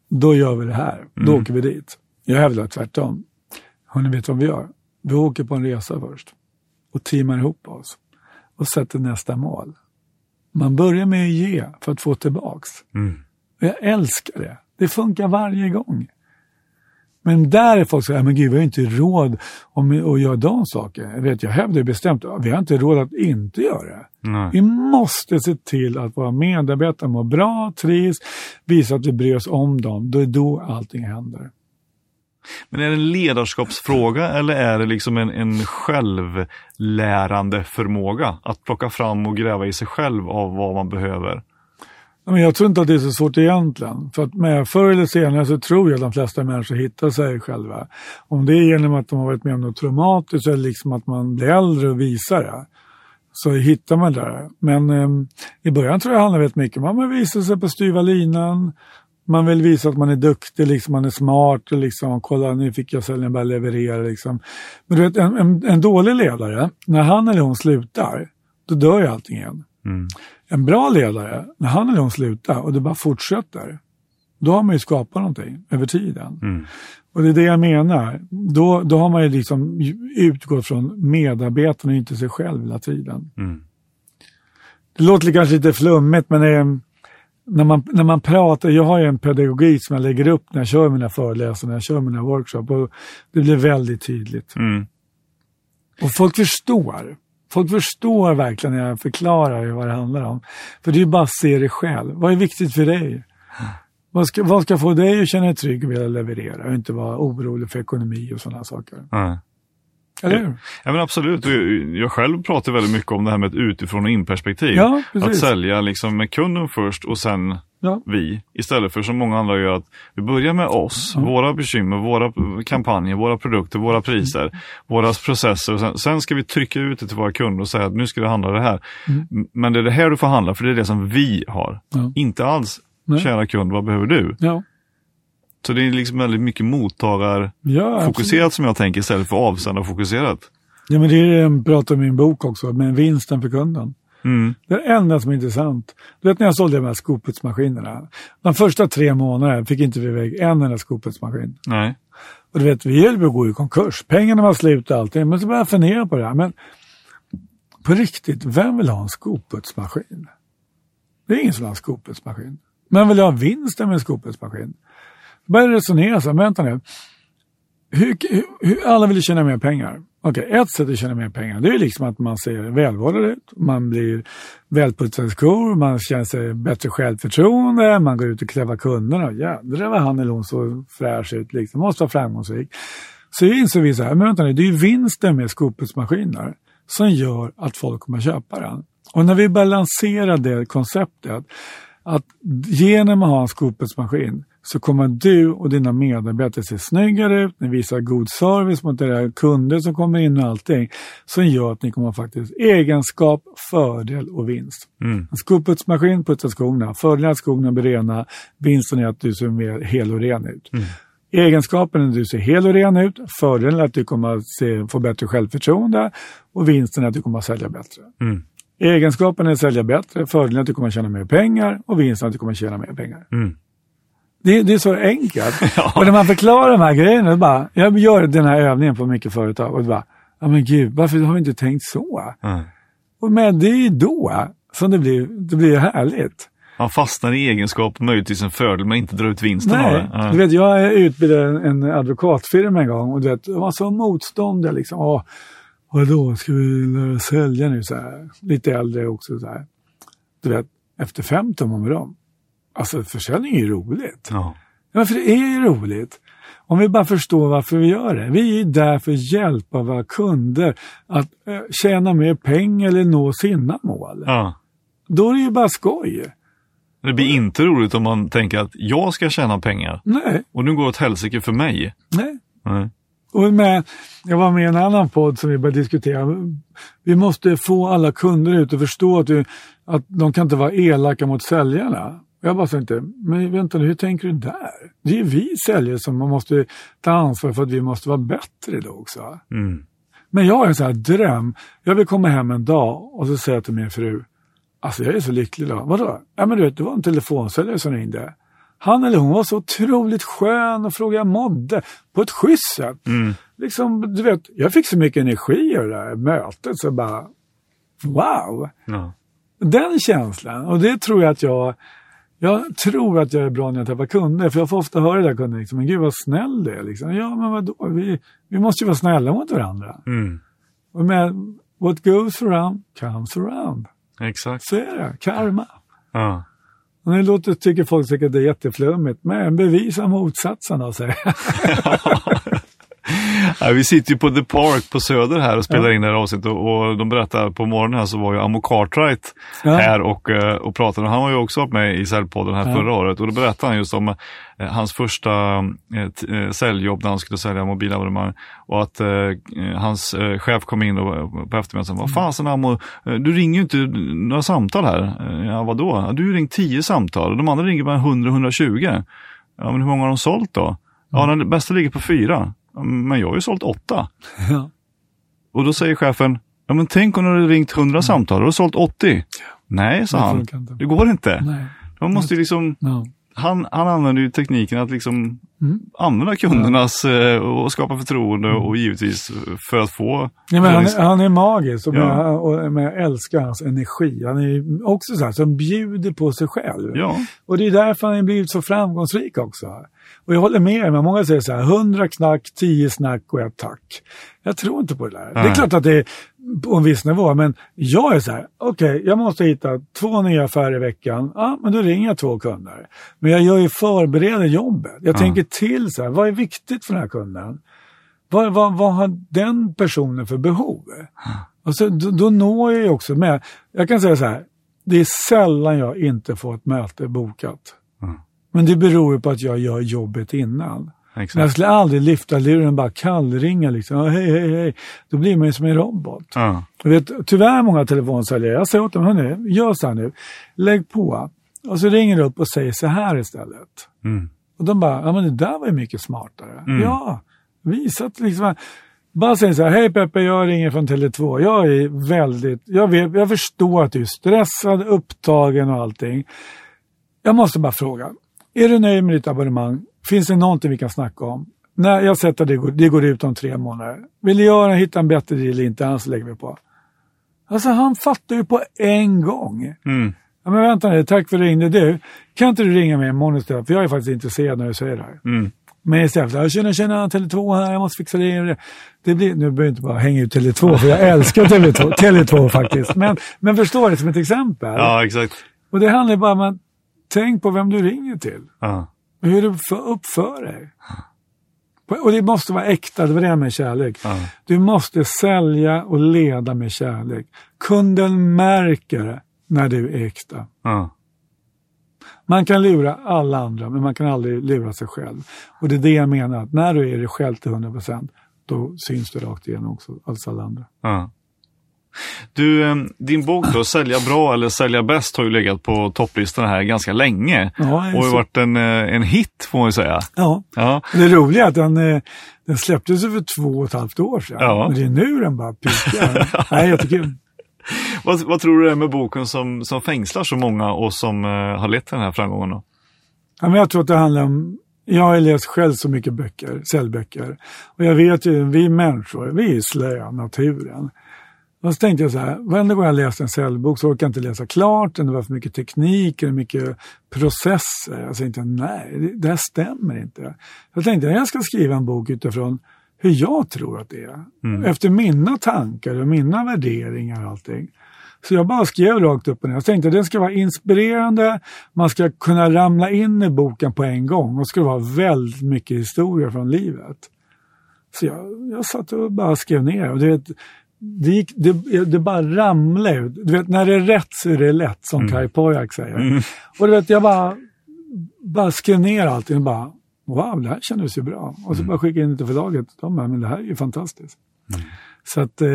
då gör vi det här. Då Mm. åker vi dit. Jag hävdar tvärtom. Har ni vet vad vi gör? Vi åker på en resa först och teamar ihop oss och sätter nästa mål. Man börjar med att ge för att få tillbaks. Mm. Jag älskar det. Det funkar varje gång. Men där är folk så här, men gud vi har inte råd om att göra de sakerna. Jag, vet, jag hävdar bestämt, vi har inte råd att inte göra det. Nej. Vi måste se till att våra medarbetare mår bra, trivs, visa att vi bryr oss om dem. Då är då allting händer. Men är det en ledarskapsfråga eller är det liksom en, en självlärande förmåga? Att plocka fram och gräva i sig själv av vad man behöver? Men jag tror inte att det är så svårt egentligen. För att med, förr eller senare så tror jag att de flesta människor hittar sig själva. Om det är genom att de har varit med om något traumatiskt eller liksom att man blir äldre och visar det. Så hittar man det. Men eh, i början tror jag det handlar väldigt mycket om att man visar sig på styva linan. Man vill visa att man är duktig, liksom, man är smart. Och liksom, Kolla nu fick jag sälja, bara leverera. Liksom. Men du vet, en, en, en dålig ledare, när han eller hon slutar, då dör ju allting igen. Mm. En bra ledare, när han eller hon slutar och det bara fortsätter, då har man ju skapat någonting över tiden. Mm. Och det är det jag menar. Då, då har man ju liksom utgått från medarbetarna och inte sig själv hela tiden. Mm. Det låter kanske lite flummigt men är, när, man, när man pratar, jag har ju en pedagogik som jag lägger upp när jag kör mina föreläsningar, när jag kör mina workshops och det blir väldigt tydligt. Mm. Och folk förstår. Folk förstår verkligen när jag förklarar vad det handlar om. För det är ju bara att se det själv. Vad är viktigt för dig? Vad ska, vad ska få dig att känna dig trygg och vilja leverera och inte vara orolig för ekonomi och sådana saker? Ja. Eller hur? Ja men absolut, jag, själv pratar väldigt mycket om det här med ett utifrån och in-perspektiv. Ja, att sälja liksom med kunden först och sen Ja. vi. Istället för som många andra gör att vi börjar med oss, våra bekymmer, våra kampanjer, våra produkter, våra priser, våra processer. Sen, sen ska vi trycka ut det till våra kunder och säga att nu ska det handla det här. M- Men det är det här du får handla för det är det som vi har. Ja. Inte alls, Nej. kära kund, vad behöver du? Ja, Så det är liksom väldigt mycket mottagarfokuserat ja som jag tänker istället för avsändarfokuserat. ja men det är det jag pratar om i min bok också, med vinsten för kunden. Mm. Det enda som är intressant, du vet när jag sålde de här skoputsmaskinerna. De första tre månaderna fick inte vi iväg en enda skoputsmaskin. Nej. Och du vet, vi höll på att gå i konkurs. Pengarna var slut och allting. Men så började jag fundera på det här. Men på riktigt, vem vill ha en skoputsmaskin? Det är ingen som vill ha en skoputsmaskin. Men vill ha vinsten med en skoputsmaskin? Då började jag resonera så här, vänta nu. Hur, hur, alla vill tjäna mer pengar. Okej, ett sätt att tjäna mer pengar det är liksom att man ser välvårdad ut, man blir välputsade skor, man känner sig bättre självförtroende, man går ut och kräver kunderna. Jädrar vad han eller hon så fräsch ut, liksom. måste vara framgångsrik. Så insåg vi så här, men vänta nu, det är ju vinsten med skoputsmaskiner som gör att folk kommer att köpa den. Och när vi balanserar det konceptet, att genom att ha en skoputsmaskin så kommer du och dina medarbetare se snyggare ut, ni visar god service mot era kunder som kommer in och allting, som gör att ni kommer faktiskt egenskap, fördel och vinst. Mm. En skoputsmaskin putsar skorna, fördelen är att skorna blir rena, vinsten är att du ser mer hel och ren ut. Egenskapen är att du ser hel och ren ut, fördelen är att du kommer att se, få bättre självförtroende och vinsten är att du kommer att sälja bättre. Mm. Egenskapen är att sälja bättre, fördelen är att du kommer att tjäna mer pengar och vinsten är att du kommer att tjäna mer pengar. Mm. Det, det är så enkelt. Och när man förklarar de här grejerna, bara, jag gör den här övningen på mycket företag och bara, ja men gud, varför har vi inte tänkt så? Mm. Och men det är då som det blir, det blir härligt. Han fastnar i egenskap, möjligtvis en fördel, men inte drar ut vinsten av Nej, det. Ja. du vet jag utbildade en, en advokatfirma en gång och du vet, de var så motståndiga liksom. Åh, vadå, ska vi lära sälja nu så här? Lite äldre också så här. Du vet, efter fem tummar med dem. Alltså försäljning är ju roligt. Ja. Ja, för det är ju roligt. Om vi bara förstår varför vi gör det. Vi är där för att hjälpa våra kunder att eh, tjäna mer pengar eller nå sina mål. Ja. Då är det ju bara skoj. Det blir inte roligt om man tänker att jag ska tjäna pengar Nej, och nu går det åt helsike för mig. nej. Nej. Och med, jag var med i en annan podd som vi började diskutera. Vi måste få alla kunder ut och förstå att, vi, att de kan inte vara elaka mot säljarna. Jag bara tänkte, men vänta nu, hur tänker du där? Det är vi säljare som man måste ta ansvar för att vi måste vara bättre då också. Mm. Men jag har en sån här dröm. Jag vill komma hem en dag och så säga till min fru, alltså jag är så lycklig idag. Vadå? Ja men du vet, det var en telefonsäljare som ringde. Han eller hon var så otroligt skön och frågade jag mådde på ett schysst sätt. Mm. Liksom, du vet, jag fick så mycket energi av det där mötet så bara, wow! Ja. Den känslan, och det tror jag att jag jag tror att jag är bra när jag träffar kunder, för jag får ofta höra det där kunder, liksom, men gud vad snäll du är. Liksom. Ja, men vadå? Vi, vi måste ju vara snälla mot varandra. Mm. Och med what goes around comes around. Exakt. Så är det, karma. Ja. Och nu låter, tycker folk säkert det är jätteflummigt, men bevisa motsatsen då, säger jag. Ja, vi sitter ju på The Park på Söder här och spelar in det här avsnittet och, och de berättar på morgonen här så var ju Amo Cartwright Ja. här och, eh, och pratade. Han var ju också med i Säljpodden här Ja. förra året och då berättade han just om eh, hans första eh, eh, säljjobb när han skulle sälja mobilabonnemang och att eh, hans eh, chef kom in och, på eftermiddagen och sa, vad fasen Amo, du ringer ju inte några samtal här. Ja, vadå? Ja, Du har ringt 10 samtal och de andra ringer bara 100-120. Ja, men hur många har de sålt då? Ja, den bästa ligger på fyra. Ja, Men jag har ju sålt åtta. Ja. Och då säger chefen, ja men tänk om du hade ringt 100 samtal, då har du sålt 80. Nej, sa han. Det går inte. Nej. Man måste ju liksom, Ja. han, han använder ju tekniken att liksom Mm. använda kundernas eh, och skapa förtroende och givetvis för att få Ja, men han, är, han är magisk och, Ja. med, och jag älskar hans energi. Han är också så här som bjuder på sig själv. Ja, Och det är därför han har blivit så framgångsrik också. Och jag håller med, men många säger så här, 100 knack, 10 snack och ett tack. Jag tror inte på det där. Det är klart att det är på en viss nivå, men jag är så här, okej, jag måste hitta två nya affärer i veckan. Ja, men då ringer jag två kunder. Men jag gör ju förbereder jobbet. Jag tänker till så här, vad är viktigt för den här kunden? Vad, vad, vad har den personen för behov? Och så, då, då når jag ju också med. Jag kan säga så här, det är sällan jag inte får ett möte bokat. Mm. Men det beror ju på att jag gör jobbet innan. Men jag exakt. skulle aldrig lyfta luren och bara kallringa liksom. "Ja, Hej, hej, hej. Då blir man ju som en robot. Ja. Vet, tyvärr många telefonsäljare, jag säger åt dem, hörni, gör så här nu. Lägg på. Och så ringer du upp och säger så här istället. Mm. Och de bara, ja men det där var ju mycket smartare. Ja, visa att liksom, bara säga så här, hej Peppe, jag ringer från Tele2. Jag är väldigt, jag, vet, jag förstår att du är stressad, upptagen och allting. Jag måste bara fråga, är du nöjd med ditt abonnemang? Finns det någonting vi kan snacka om? Nej, jag sätter det, går- det går ut om tre månader. Vill du göra, hitta en bättre deal eller inte? Annars lägger vi på. Alltså han fattar ju på en gång. Mm. Ja, men vänta nu, tack för att du ringde. Du, kan inte du ringa mig imorgon istället? För jag är faktiskt intresserad när du säger det här. Mm. Men istället för, tjena tjena, Tele2 här, jag måste fixa det och det. det blir, nu behöver jag inte bara hänga ut Tele2, för jag älskar Tele2, Tele2 faktiskt. Men, men förstå det som ett exempel. ja, exakt. Och det handlar bara om att tänk på vem du ringer till. Ja. Hur du för, uppför dig. Och det måste vara äkta, det var det med kärlek. Ja. Du måste sälja och leda med kärlek. Kunden märker när du är äkta. Ja. Man kan lura alla andra, men man kan aldrig lura sig själv. Och det är det jag menar, att när du är dig själv till 100% då syns du rakt igenom också, alltså alla andra. Ja. Du, eh, din bok då, Sälja bra eller Sälja bäst, har ju legat på topplistan här ganska länge. Ja, det och har varit en, eh, en hit får man ju säga. Ja, Ja, det roliga är att den, eh, den släpptes för två och ett halvt år sedan. Ja. Men det är nu den bara pikar. Nej, jättekul. vad, vad tror du det är med boken som, som fängslar så många och som eh, har lett till den här framgången? Då? Ja, men jag tror att det handlar om, jag har läst själv så mycket böcker, säljböcker. Och jag vet ju, vi människor, vi är slöa naturen. Och så tänkte jag så här, varenda gång jag läste en säljbok så orkar jag inte läsa klart den, det var för mycket teknik, det var mycket processer. Jag tänkte, nej, det, här stämmer inte. Jag tänkte, jag ska skriva en bok utifrån hur jag tror att det är. Efter mina tankar och mina värderingar och allting. Så jag bara skrev rakt upp och ner. Jag tänkte att den ska vara inspirerande, man ska kunna ramla in i boken på en gång och ska vara väldigt mycket historia från livet. Så jag, jag satt och bara skrev ner. Och det, det, gick, det, det bara ramlade ut. Du vet, när det är rätt så är det lätt, som mm. Kai Poyak säger. Mm. Och du vet, jag bara, bara skrev ner allting och bara, wow, det här kändes ju bra. Och så mm. bara skickade jag in det till förlaget. De bara, men det här är ju fantastiskt. Mm. Så att, eh,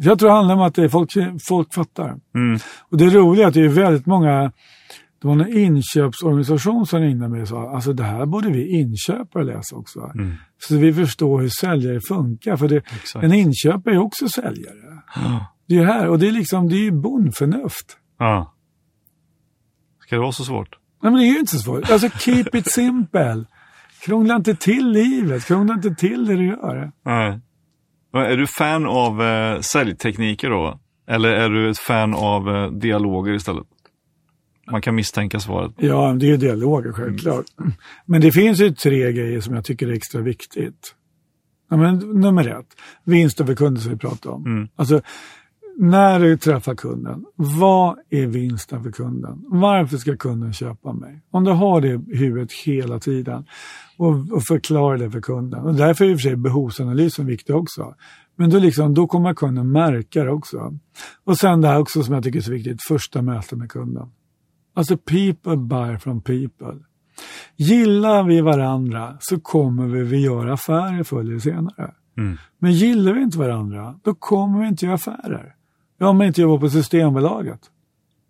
jag tror det handlar om att folk, folk fattar. Mm. Och det roliga är att det är väldigt många, det var en inköpsorganisation som ringde mig och sa, alltså det här borde vi inköpare läsa också. Mm. Så vi förstår hur säljare funkar. För det, en inköpare är också säljare. Ja. Det är här, och det är liksom, det är ju bondförnuft. Ja. Ska det vara så svårt? Nej men det är ju inte så svårt. Alltså keep it simple. Krångla inte till livet, krångla inte till det du gör. Nej. Är du fan av eh, säljtekniker då? Eller är du ett fan av eh, dialoger istället? Man kan misstänka svaret. Ja, det är dialoger självklart. Mm. Men det finns ju tre grejer som jag tycker är extra viktigt. Ja, men, nummer ett, vinst över kunden som vi pratade om. Mm. Alltså, när du träffar kunden, vad är vinsten för kunden? Varför ska kunden köpa mig? Om du har det i huvudet hela tiden och, och förklarar det för kunden. Och därför är i och för sig behovsanalysen viktig också. Men då, liksom, då kommer kunden märka det också. Och sen det här också som jag tycker är så viktigt, första mötet med kunden. Alltså people buy from people. Gillar vi varandra så kommer vi, vi göra affärer förr eller senare. Mm. Men gillar vi inte varandra, då kommer vi inte göra affärer. Ja, om man inte jobbar på Systembolaget.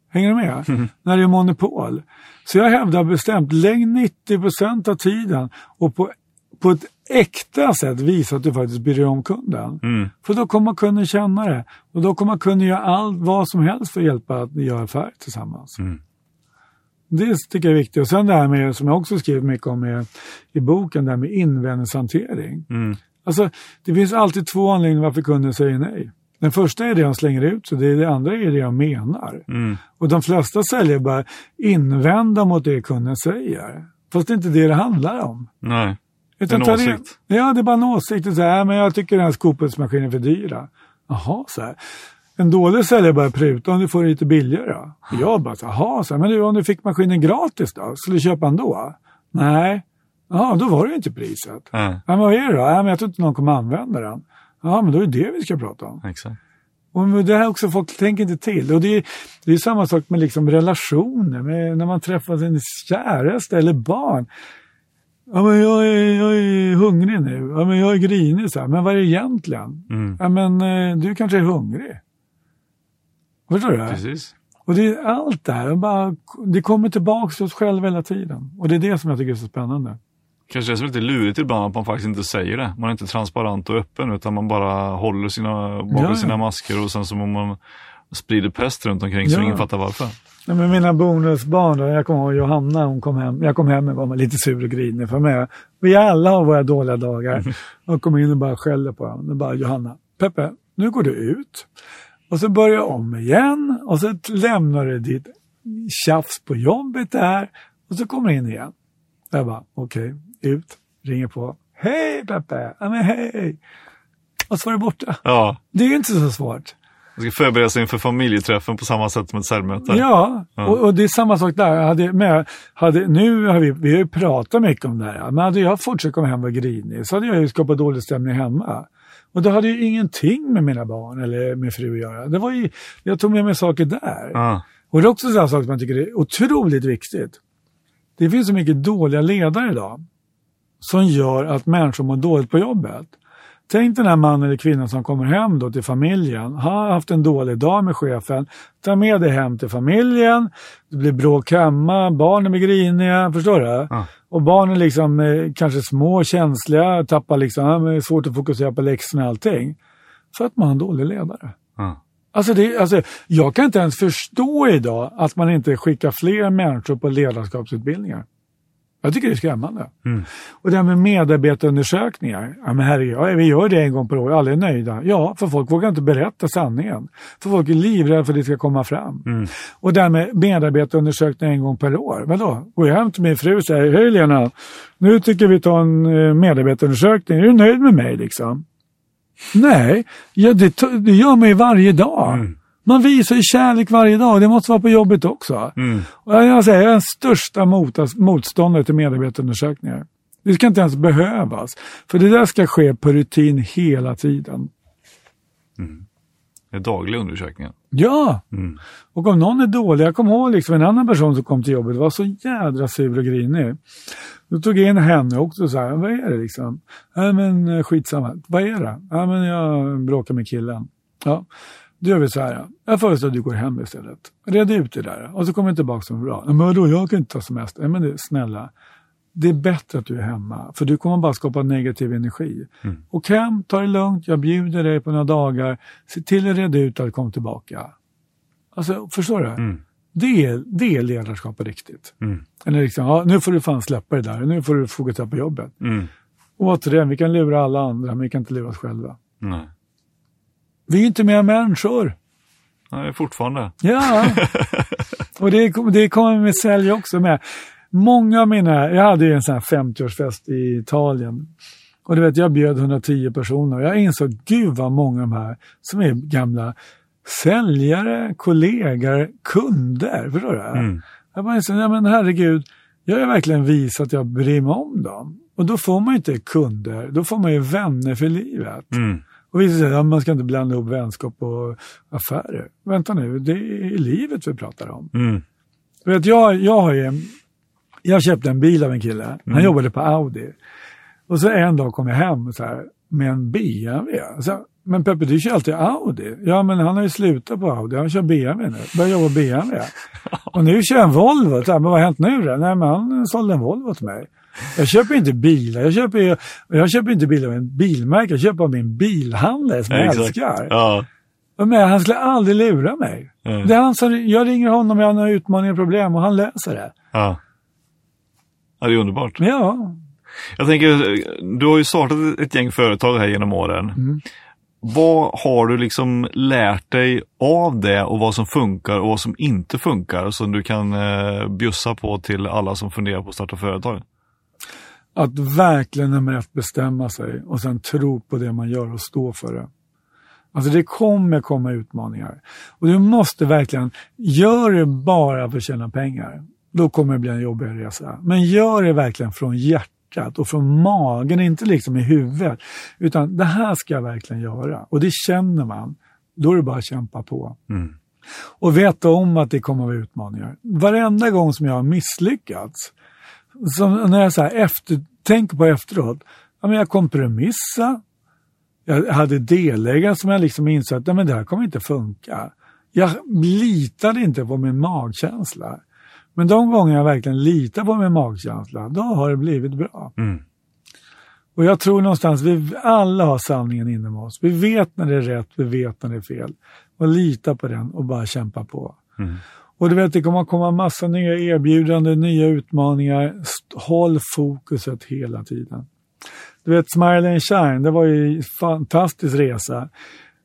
Hänger du med? Mm. När det är monopol. Så jag hävdar bestämt, lägg 90 procent av tiden och på, på ett äkta sätt visa att du faktiskt bryr dig om kunden. Mm. För då kommer kunden känna det. Och då kommer kunden göra allt, vad som helst för att hjälpa att göra affärer tillsammans. Mm. Det tycker jag är viktigt. Och sen det här med, som jag också skrivit mycket om i, i boken, det här med invändningshantering. Mm. Alltså, det finns alltid två anledningar varför kunden säger nej. Den första är det han slänger ut sig, det, det andra är det jag menar. Mm. Och de flesta säljare bara invända mot det kunden säger. Fast det är inte det det handlar om. Nej, Utan en åsikt. Det, ja, det är bara en åsikt. Så här, men jag tycker den här skopelsmaskinen är för dyra. Jaha, så här. En dålig säljare börjar pruta om du får det lite billigare. Och jag bara, jaha, men du, om du fick maskinen gratis då? Skulle du köpa den då? Nej. Ja, då var det inte priset. Mm. Men vad är det då? Ja, men jag tror inte någon kommer använda den. Ja, men då är det det vi ska prata om. Exakt. Och det här också, folk tänker inte till. Och det är, det är samma sak med liksom relationer, med när man träffar sin käraste eller barn. Ja, men jag, är, jag är hungrig nu. Ja, men jag är grinig. Så här. Men vad är det egentligen? Mm. Ja, men eh, du kanske är hungrig. Förstår du? Precis. Och det är allt det här. Bara, det kommer tillbaka till oss själva hela tiden. Och det är det som jag tycker är så spännande. Kanske det är lite lurigt ibland att man faktiskt inte säger det. Man är inte transparent och öppen utan man bara håller sina, bakom ja, sina masker och sen så man sprider pest runt omkring så ingen fattar varför. Ja, men mina bonusbarn, då, jag kommer ihåg Johanna, hon kom hem, jag kom hem och var lite sur och grinig för mig. Vi alla har våra dåliga dagar. Och kom in och bara skällde på honom. Och bara Johanna, Peppe, nu går du ut. Och så börjar jag om igen och så lämnar du ditt tjafs på jobbet där och så kommer du in igen. Jag bara, okej, okay ut, ringer på. Hej Peppe! Ja men hej! Och så var det borta. Ja. Det är ju inte så svårt. Man ska förbereda sig inför familjeträffen på samma sätt som ett säljmöte. Ja, ja. Och, och, det är samma sak där. hade, med, hade, nu har vi, vi har ju pratat mycket om det här, men hade jag fortsatt komma hem och grinig så hade jag ju skapat dålig stämning hemma. Och det hade ju ingenting med mina barn eller min fru att göra. Det var ju, jag tog med mig saker där. Ja. Och det är också en sak som jag tycker är otroligt viktigt. Det finns så mycket dåliga ledare idag som gör att människor mår dåligt på jobbet. Tänk den här mannen eller kvinnan som kommer hem då till familjen, har haft en dålig dag med chefen, tar med det hem till familjen, det blir bråk hemma, barnen blir griniga, förstår du? Ja. Och barnen liksom eh, kanske små, känsliga, tappar liksom, svårt att fokusera på läxorna och allting. För att man har en dålig ledare. Ja. Alltså, det, alltså, jag kan inte ens förstå idag att man inte skickar fler människor på ledarskapsutbildningar. Jag tycker det är skrämmande. Mm. Och det här med medarbetarundersökningar. Ja, men herregud, ja, vi gör det en gång per år, alla är nöjda. Ja, för folk vågar inte berätta sanningen. För folk är livrädda för att det ska komma fram. Mm. Och det här med medarbetarundersökningar en gång per år. Vadå? Går jag hem till min fru och säger, hej Lena, nu tycker vi tar en eh, medarbetarundersökning. Är du nöjd med mig liksom? Nej, ja, det, det gör man ju varje dag. Mm. Man visar ju kärlek varje dag. Det måste vara på jobbet också. Mm. Och jag, säger, jag är den största motståndare till medarbetarundersökningar. Det ska inte ens behövas. För det där ska ske på rutin hela tiden. Mm. Det är dagliga undersökningar. Ja! Mm. Och om någon är dålig, jag kommer ihåg liksom en annan person som kom till jobbet var så jädra sur och grinig. Då tog jag in henne också och sa, vad är det liksom? Nej men eh, skitsamma, vad är det? Ja men jag bråkar med killen. Ja, då gör vi så här. Jag föreslår att du går hem istället. Red ut det där och så kommer jag tillbaka som bra. Men vadå, jag kan inte ta semester. Nej men det, snälla. Det är bättre att du är hemma, för du kommer bara skapa negativ energi. Mm. Och hem, ta det lugnt, jag bjuder dig på några dagar. Se till att reda ut att kom tillbaka. Alltså, förstår du? Mm. Det, är, det är ledarskap på riktigt. Mm. Eller liksom, ja, nu får du fan släppa det där, nu får du fokusera på jobbet. Mm. Och återigen, vi kan lura alla andra, men vi kan inte lura oss själva. Nej. Vi är inte mer människor. Nej, fortfarande. Ja, och det, det kommer med sälj också med. Många av mina, jag hade ju en sån här 50-årsfest i Italien. Och du vet, jag bjöd 110 personer och jag insåg, gud vad många av de här som är gamla säljare, kollegor, kunder. Förstår du? Mm. Jag bara insåg, ja men herregud, jag har verkligen visat att jag bryr mig om dem. Och då får man ju inte kunder, då får man ju vänner för livet. Mm. Och vissa säger att man ska inte blanda ihop vänskap och affärer. Vänta nu, det är livet vi pratar om. Mm. Vet, jag, jag har ju, jag köpte en bil av en kille, han jobbade på Audi. Och så en dag kom jag hem så här, med en BMW. Så, men Peppe, du kör alltid Audi. Ja, men han har ju slutat på Audi, han kör BMW nu. Börjar jobba på BMW. Och nu kör han Volvo. Så här, men vad har hänt nu då? Nej, men han sålde en Volvo till mig. Jag köper inte bilar, jag köper, jag köper inte bilar av en bilmärke, jag köper av min bilhandlare som jag Exakt. älskar. Ja. Men han skulle aldrig lura mig. Mm. Det är han som, jag ringer honom, jag har några utmaningar och problem och han löser det. Ja. ja, det är underbart. Ja, Jag tänker, du har ju startat ett gäng företag här genom åren. Mm. Vad har du liksom lärt dig av det och vad som funkar och vad som inte funkar som du kan eh, bjussa på till alla som funderar på att starta företag? Att verkligen nummer ett bestämma sig och sen tro på det man gör och stå för det. Alltså det kommer komma utmaningar. Och du måste verkligen, gör det bara för att tjäna pengar, då kommer det bli en jobbig resa. Men gör det verkligen från hjärtat och från magen, inte liksom i huvudet. Utan det här ska jag verkligen göra. Och det känner man. Då är det bara att kämpa på. Mm. Och veta om att det kommer att vara utmaningar. Varenda gång som jag har misslyckats, som när jag så här efter, tänker på efteråt, ja, men jag kompromissade, jag hade delägare som jag liksom insåg att nej, men det här kommer inte funka. Jag litade inte på min magkänsla. Men de gånger jag verkligen litar på min magkänsla, då har det blivit bra. Mm. Och jag tror någonstans, vi alla har sanningen inom oss. Vi vet när det är rätt, vi vet när det är fel. Och lita på den och bara kämpa på. Mm. Och du vet, det kommer att komma massa nya erbjudanden, nya utmaningar. Håll fokuset hela tiden. Du vet, Smile and Shine, det var ju en fantastisk resa.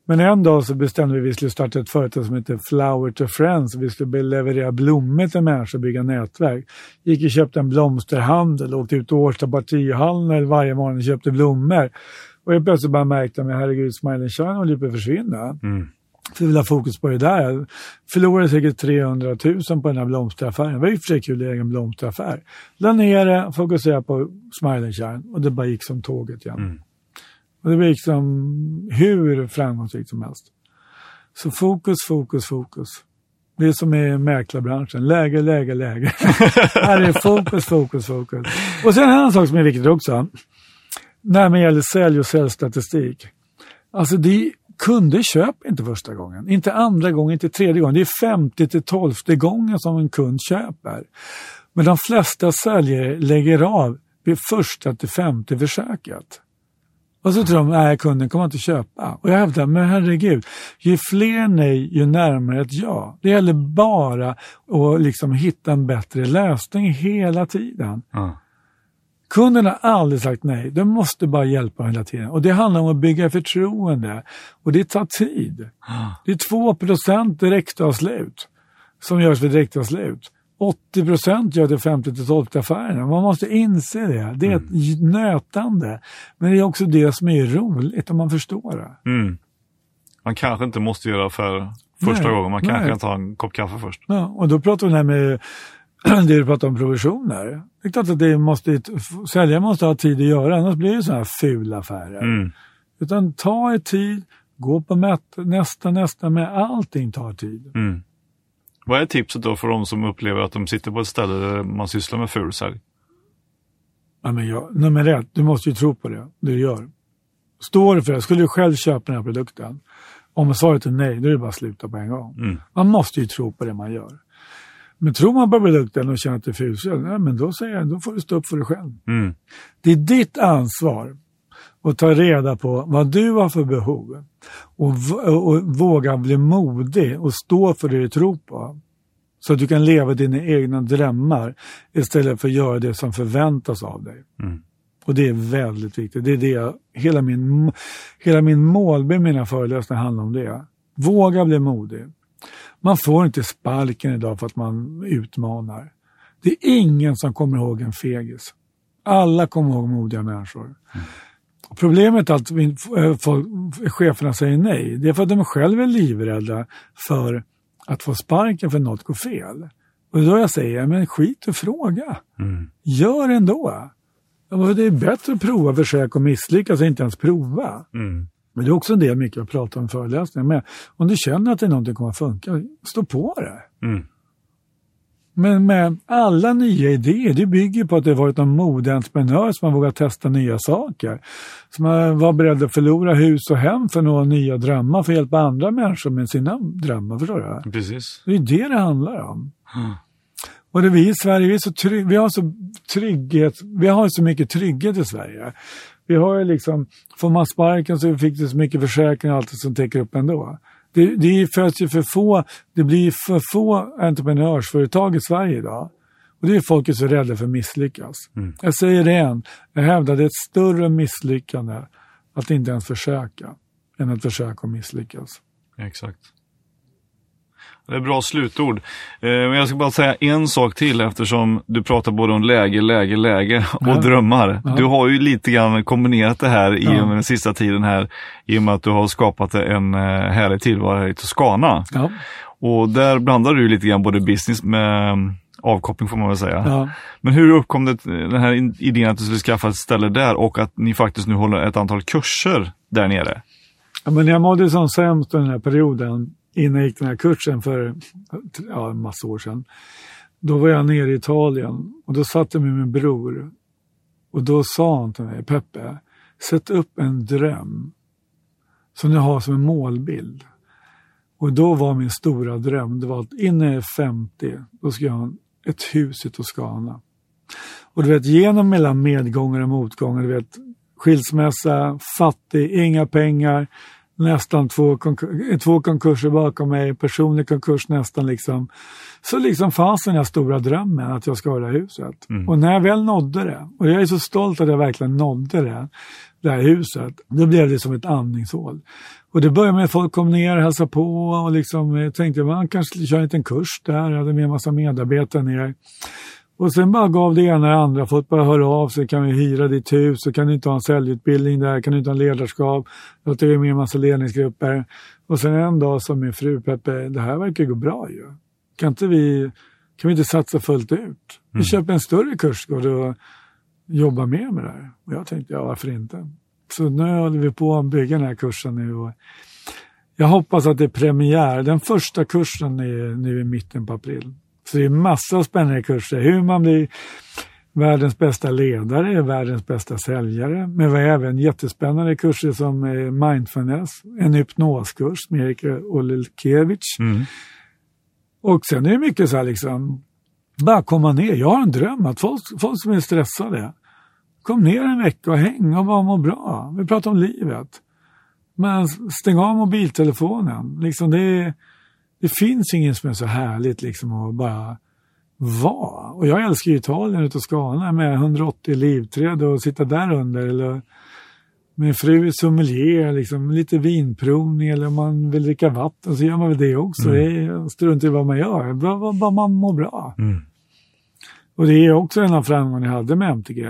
Men en dag så bestämde vi att vi skulle starta ett företag som heter Flower to Friends. Vi skulle leverera blommor till människor och bygga nätverk. Gick och köpte en blomsterhandel, åkte ut till Årsta partihandel varje morgon och köpte blommor. Och jag plötsligt bara märkte att herregud, Smile and Shine håller på att försvinna. Mm. Jag vill ha fokus på det där. Jag förlorade säkert 300 000 på den här blomsteraffären. Det var ju för sig kul i egen blomsteraffär. La ner det, fokuserade på Smile and Shine och det bara gick som tåget igen. Mm. Och det var liksom hur framgångsrikt som helst. Så fokus, fokus, fokus. Det är som i mäklarbranschen. Läge, läge, läge. Här är fokus, fokus, fokus. Och sen en annan sak som är viktigt också. När det gäller sälj och säljstatistik. Alltså det, kunder köper inte första gången. Inte andra gången, inte tredje gången. Det är femte till tolfte gången som en kund köper. Men de flesta säljare lägger av vid första till femte försöket. Och så tror de, nej kunden kommer inte köpa. Och jag hävdar, men herregud, ju fler nej, ju närmare ett ja. Det gäller bara att liksom hitta en bättre lösning hela tiden. Mm. Kunden har aldrig sagt nej, de måste bara hjälpa hela tiden. Och det handlar om att bygga förtroende. Och det tar tid. Det är 2% direktavslut som görs vid direktavslut. 80 procent gör det 50 till 12 affärerna. Man måste inse det. Det är ett nötande. Men det är också det som är roligt om man förstår det. Mm. Man kanske inte måste göra affärer första Nej, gången. Man kanske nej. kan ta en kopp kaffe först. Ja, och då pratar vi här med det du pratar om provisioner. Det är klart att det måste, säljaren måste ha tid att göra, annars blir det sådana här fula affärer. Mm. Utan ta er tid, gå på möte, nästa, nästa, med allting tar tid. Mm. Vad är tipset då för de som upplever att de sitter på ett ställe där man sysslar med fulsälj? Ja, men jag, nummer ett, du måste ju tro på det, det du gör. Står du för det, skulle du själv köpa den här produkten, om svaret är nej, då är det bara att sluta på en gång. Mm. Man måste ju tro på det man gör. Men tror man på produkten och känner att det är fulsälj, ja, men då säger jag, då får du stå upp för dig själv. Mm. Det är ditt ansvar att ta reda på vad du har för behov och, och våga bli modig och stå för det du tror på. Så att du kan leva dina egna drömmar istället för att göra det som förväntas av dig. Mm. Och det är väldigt viktigt. Det är det jag, hela min, hela min målbild mina föreläsningar handlar om det. Våga bli modig. Man får inte sparken idag för att man utmanar. Det är ingen som kommer ihåg en fegis. Alla kommer ihåg modiga människor. Problemet är att vi- eh, folk, cheferna säger nej. Det är för att de själva är livrädda för att få sparken för att något går fel. Och då jag säger, men skit och fråga. Mm. Gör ändå. Det är bättre att prova, försöka och misslyckas än inte ens prova. Mm. Men det är också en del mycket jag pratar om föreläsningar. Men om du känner att det är någonting kommer att funka, stå på det. Mm. Men med alla nya idéer, det bygger på att det varit någon modig entreprenör som har vågat testa nya saker. Som har var beredd att förlora hus och hem för några nya drömmar för att hjälpa andra människor med sina drömmar. Förstår du? Precis. Det är det det handlar om. Mm. Och det vi i Sverige, vi, är så trygg, vi har så trygghet, vi har så mycket trygghet i Sverige. Vi har ju liksom, får man sparken så fick du så mycket försäkringar och allt som täcker upp ändå. Det, det föds ju för få, det blir för få entreprenörsföretag i Sverige idag. Och det är folk är så rädda för att misslyckas. Mm. Jag säger det igen, jag hävdar det är ett större misslyckande att inte ens försöka, än att försöka och misslyckas. Exakt. Det är bra slutord. Eh, Men jag ska bara säga en sak till eftersom du pratar både om läge, läge, läge och Ja. drömmar. Ja. Du har ju lite grann kombinerat det här i Ja. den sista tiden här i och med att du har skapat en eh, härlig tillvaro här i Toscana. Ja, Och där blandar du lite grann både business med mm, avkoppling får man väl säga. ja. Men hur uppkom det, den här idén att du skulle skaffa ett ställe där och att ni faktiskt nu håller ett antal kurser där nere? Ja, men jag mådde som sämst under den här perioden, innan jag gick den här kursen för ja, en massa år sedan, då var jag nere i Italien och då satt jag med min bror och då sa han till mig, Peppe, sätt upp en dröm som du har som en målbild. Och då var min stora dröm, det var att innan jag är 50, då ska jag ha ett hus i Toscana. Och du vet, genom mellan medgångar och motgångar, du vet, skilsmässa, fattig, inga pengar, nästan två, konkur- två konkurser bakom mig, personlig konkurs nästan liksom. Så liksom fanns den här stora drömmen att jag ska ha det här huset. Och när jag väl nådde det, och jag är så stolt att jag verkligen nådde det, det här huset, då blev det som ett andningshål. Och det började med att folk kom ner och hälsade på och liksom eh, tänkte man kanske köra en liten kurs där, jag hade med en massa medarbetare ner. Och sen bara gav det ena det andra. Folk bara höra av sig. Kan vi hyra ditt hus? Så kan du inte ha en säljutbildning där? Kan du inte ha ledarskap? Jag tog med en massa ledningsgrupper. Och sen en dag sa min fru Peppe, det här verkar gå bra ju. Kan inte vi, kan vi inte satsa fullt ut? Vi köper en större kursgård och jobbar mer med det här. Och jag tänkte, ja varför inte? Så nu håller vi på att bygga den här kursen nu. Och jag hoppas att det är premiär. Den första kursen är nu i mitten på april. Så det är massor av spännande kurser. Hur man blir världens bästa ledare, världens bästa säljare. Men vi har även jättespännande kurser som eh, mindfulness, en hypnoskurs med Erik Olelkiewicz. Mm. Och sen är det mycket så här liksom, bara komma ner. Jag har en dröm att folk, folk som är stressade, kom ner en vecka och häng och bara må bra. Vi pratar om livet. Men stäng av mobiltelefonen. Liksom det, det finns ingen som är så härligt liksom att bara vara. Och jag älskar ju Italien ute och med 180 livträd och sitta där under. Eller min fru är sommelier, liksom, lite vinprovning eller om man vill dricka vatten så gör man väl det också. Det är strunt i vad man gör, bara, bara- bara man mår bra. Mm. Och det är också en av framgångarna jag hade med MTG.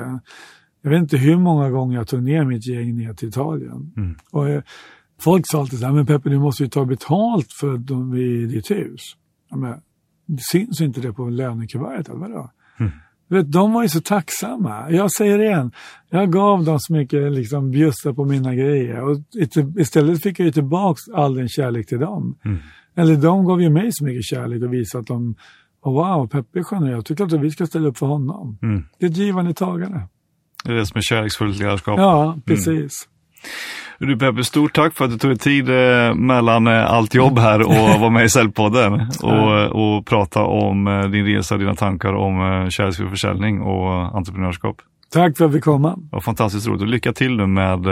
Jag vet inte hur många gånger jag tog ner mitt gäng ner till Italien. Mm. Och, eh, folk sa alltid så här, men Peppe du måste ju ta betalt för de i ditt hus. Ja, men, syns inte det på lönekuvertet vadå? Mm. Vet, de var ju så tacksamma. Jag säger det igen, jag gav dem så mycket liksom, bjussa på mina grejer. Och istället fick jag ju tillbaka all den kärlek till dem. Mm. Eller de gav ju mig så mycket kärlek och visade att de, oh, wow, Peppe är generös, tycker att vi ska ställa upp för honom. Mm. Det är ett givande tagande. Det är det som är kärleksfullt ledarskap. Ja, precis. Mm. Du Peppe, stort tack för att du tog dig tid eh, mellan eh, allt jobb här och vara med i Säljpodden och, och prata om eh, din resa, dina tankar om kärleksfull försäljning och entreprenörskap. Tack för att vi kom. Ja, fantastiskt roligt och lycka till nu med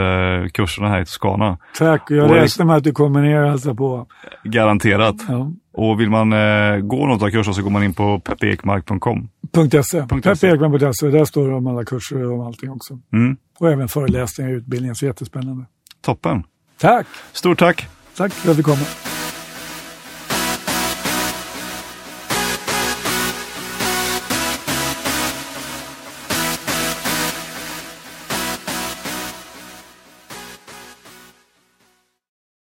kurserna här i Toscana. Tack, jag räknar med att du kommer ner och hälsar på. Garanterat. Ja. Och vill man eh, gå något av kurserna så går man in på peppeekmark.com. .se. Peppeekmark.se, där står det om alla kurser och om allting också. Mm. Och även föreläsningar och utbildningar, så jättespännande. Toppen. Tack! Stort tack! Tack för att du kom.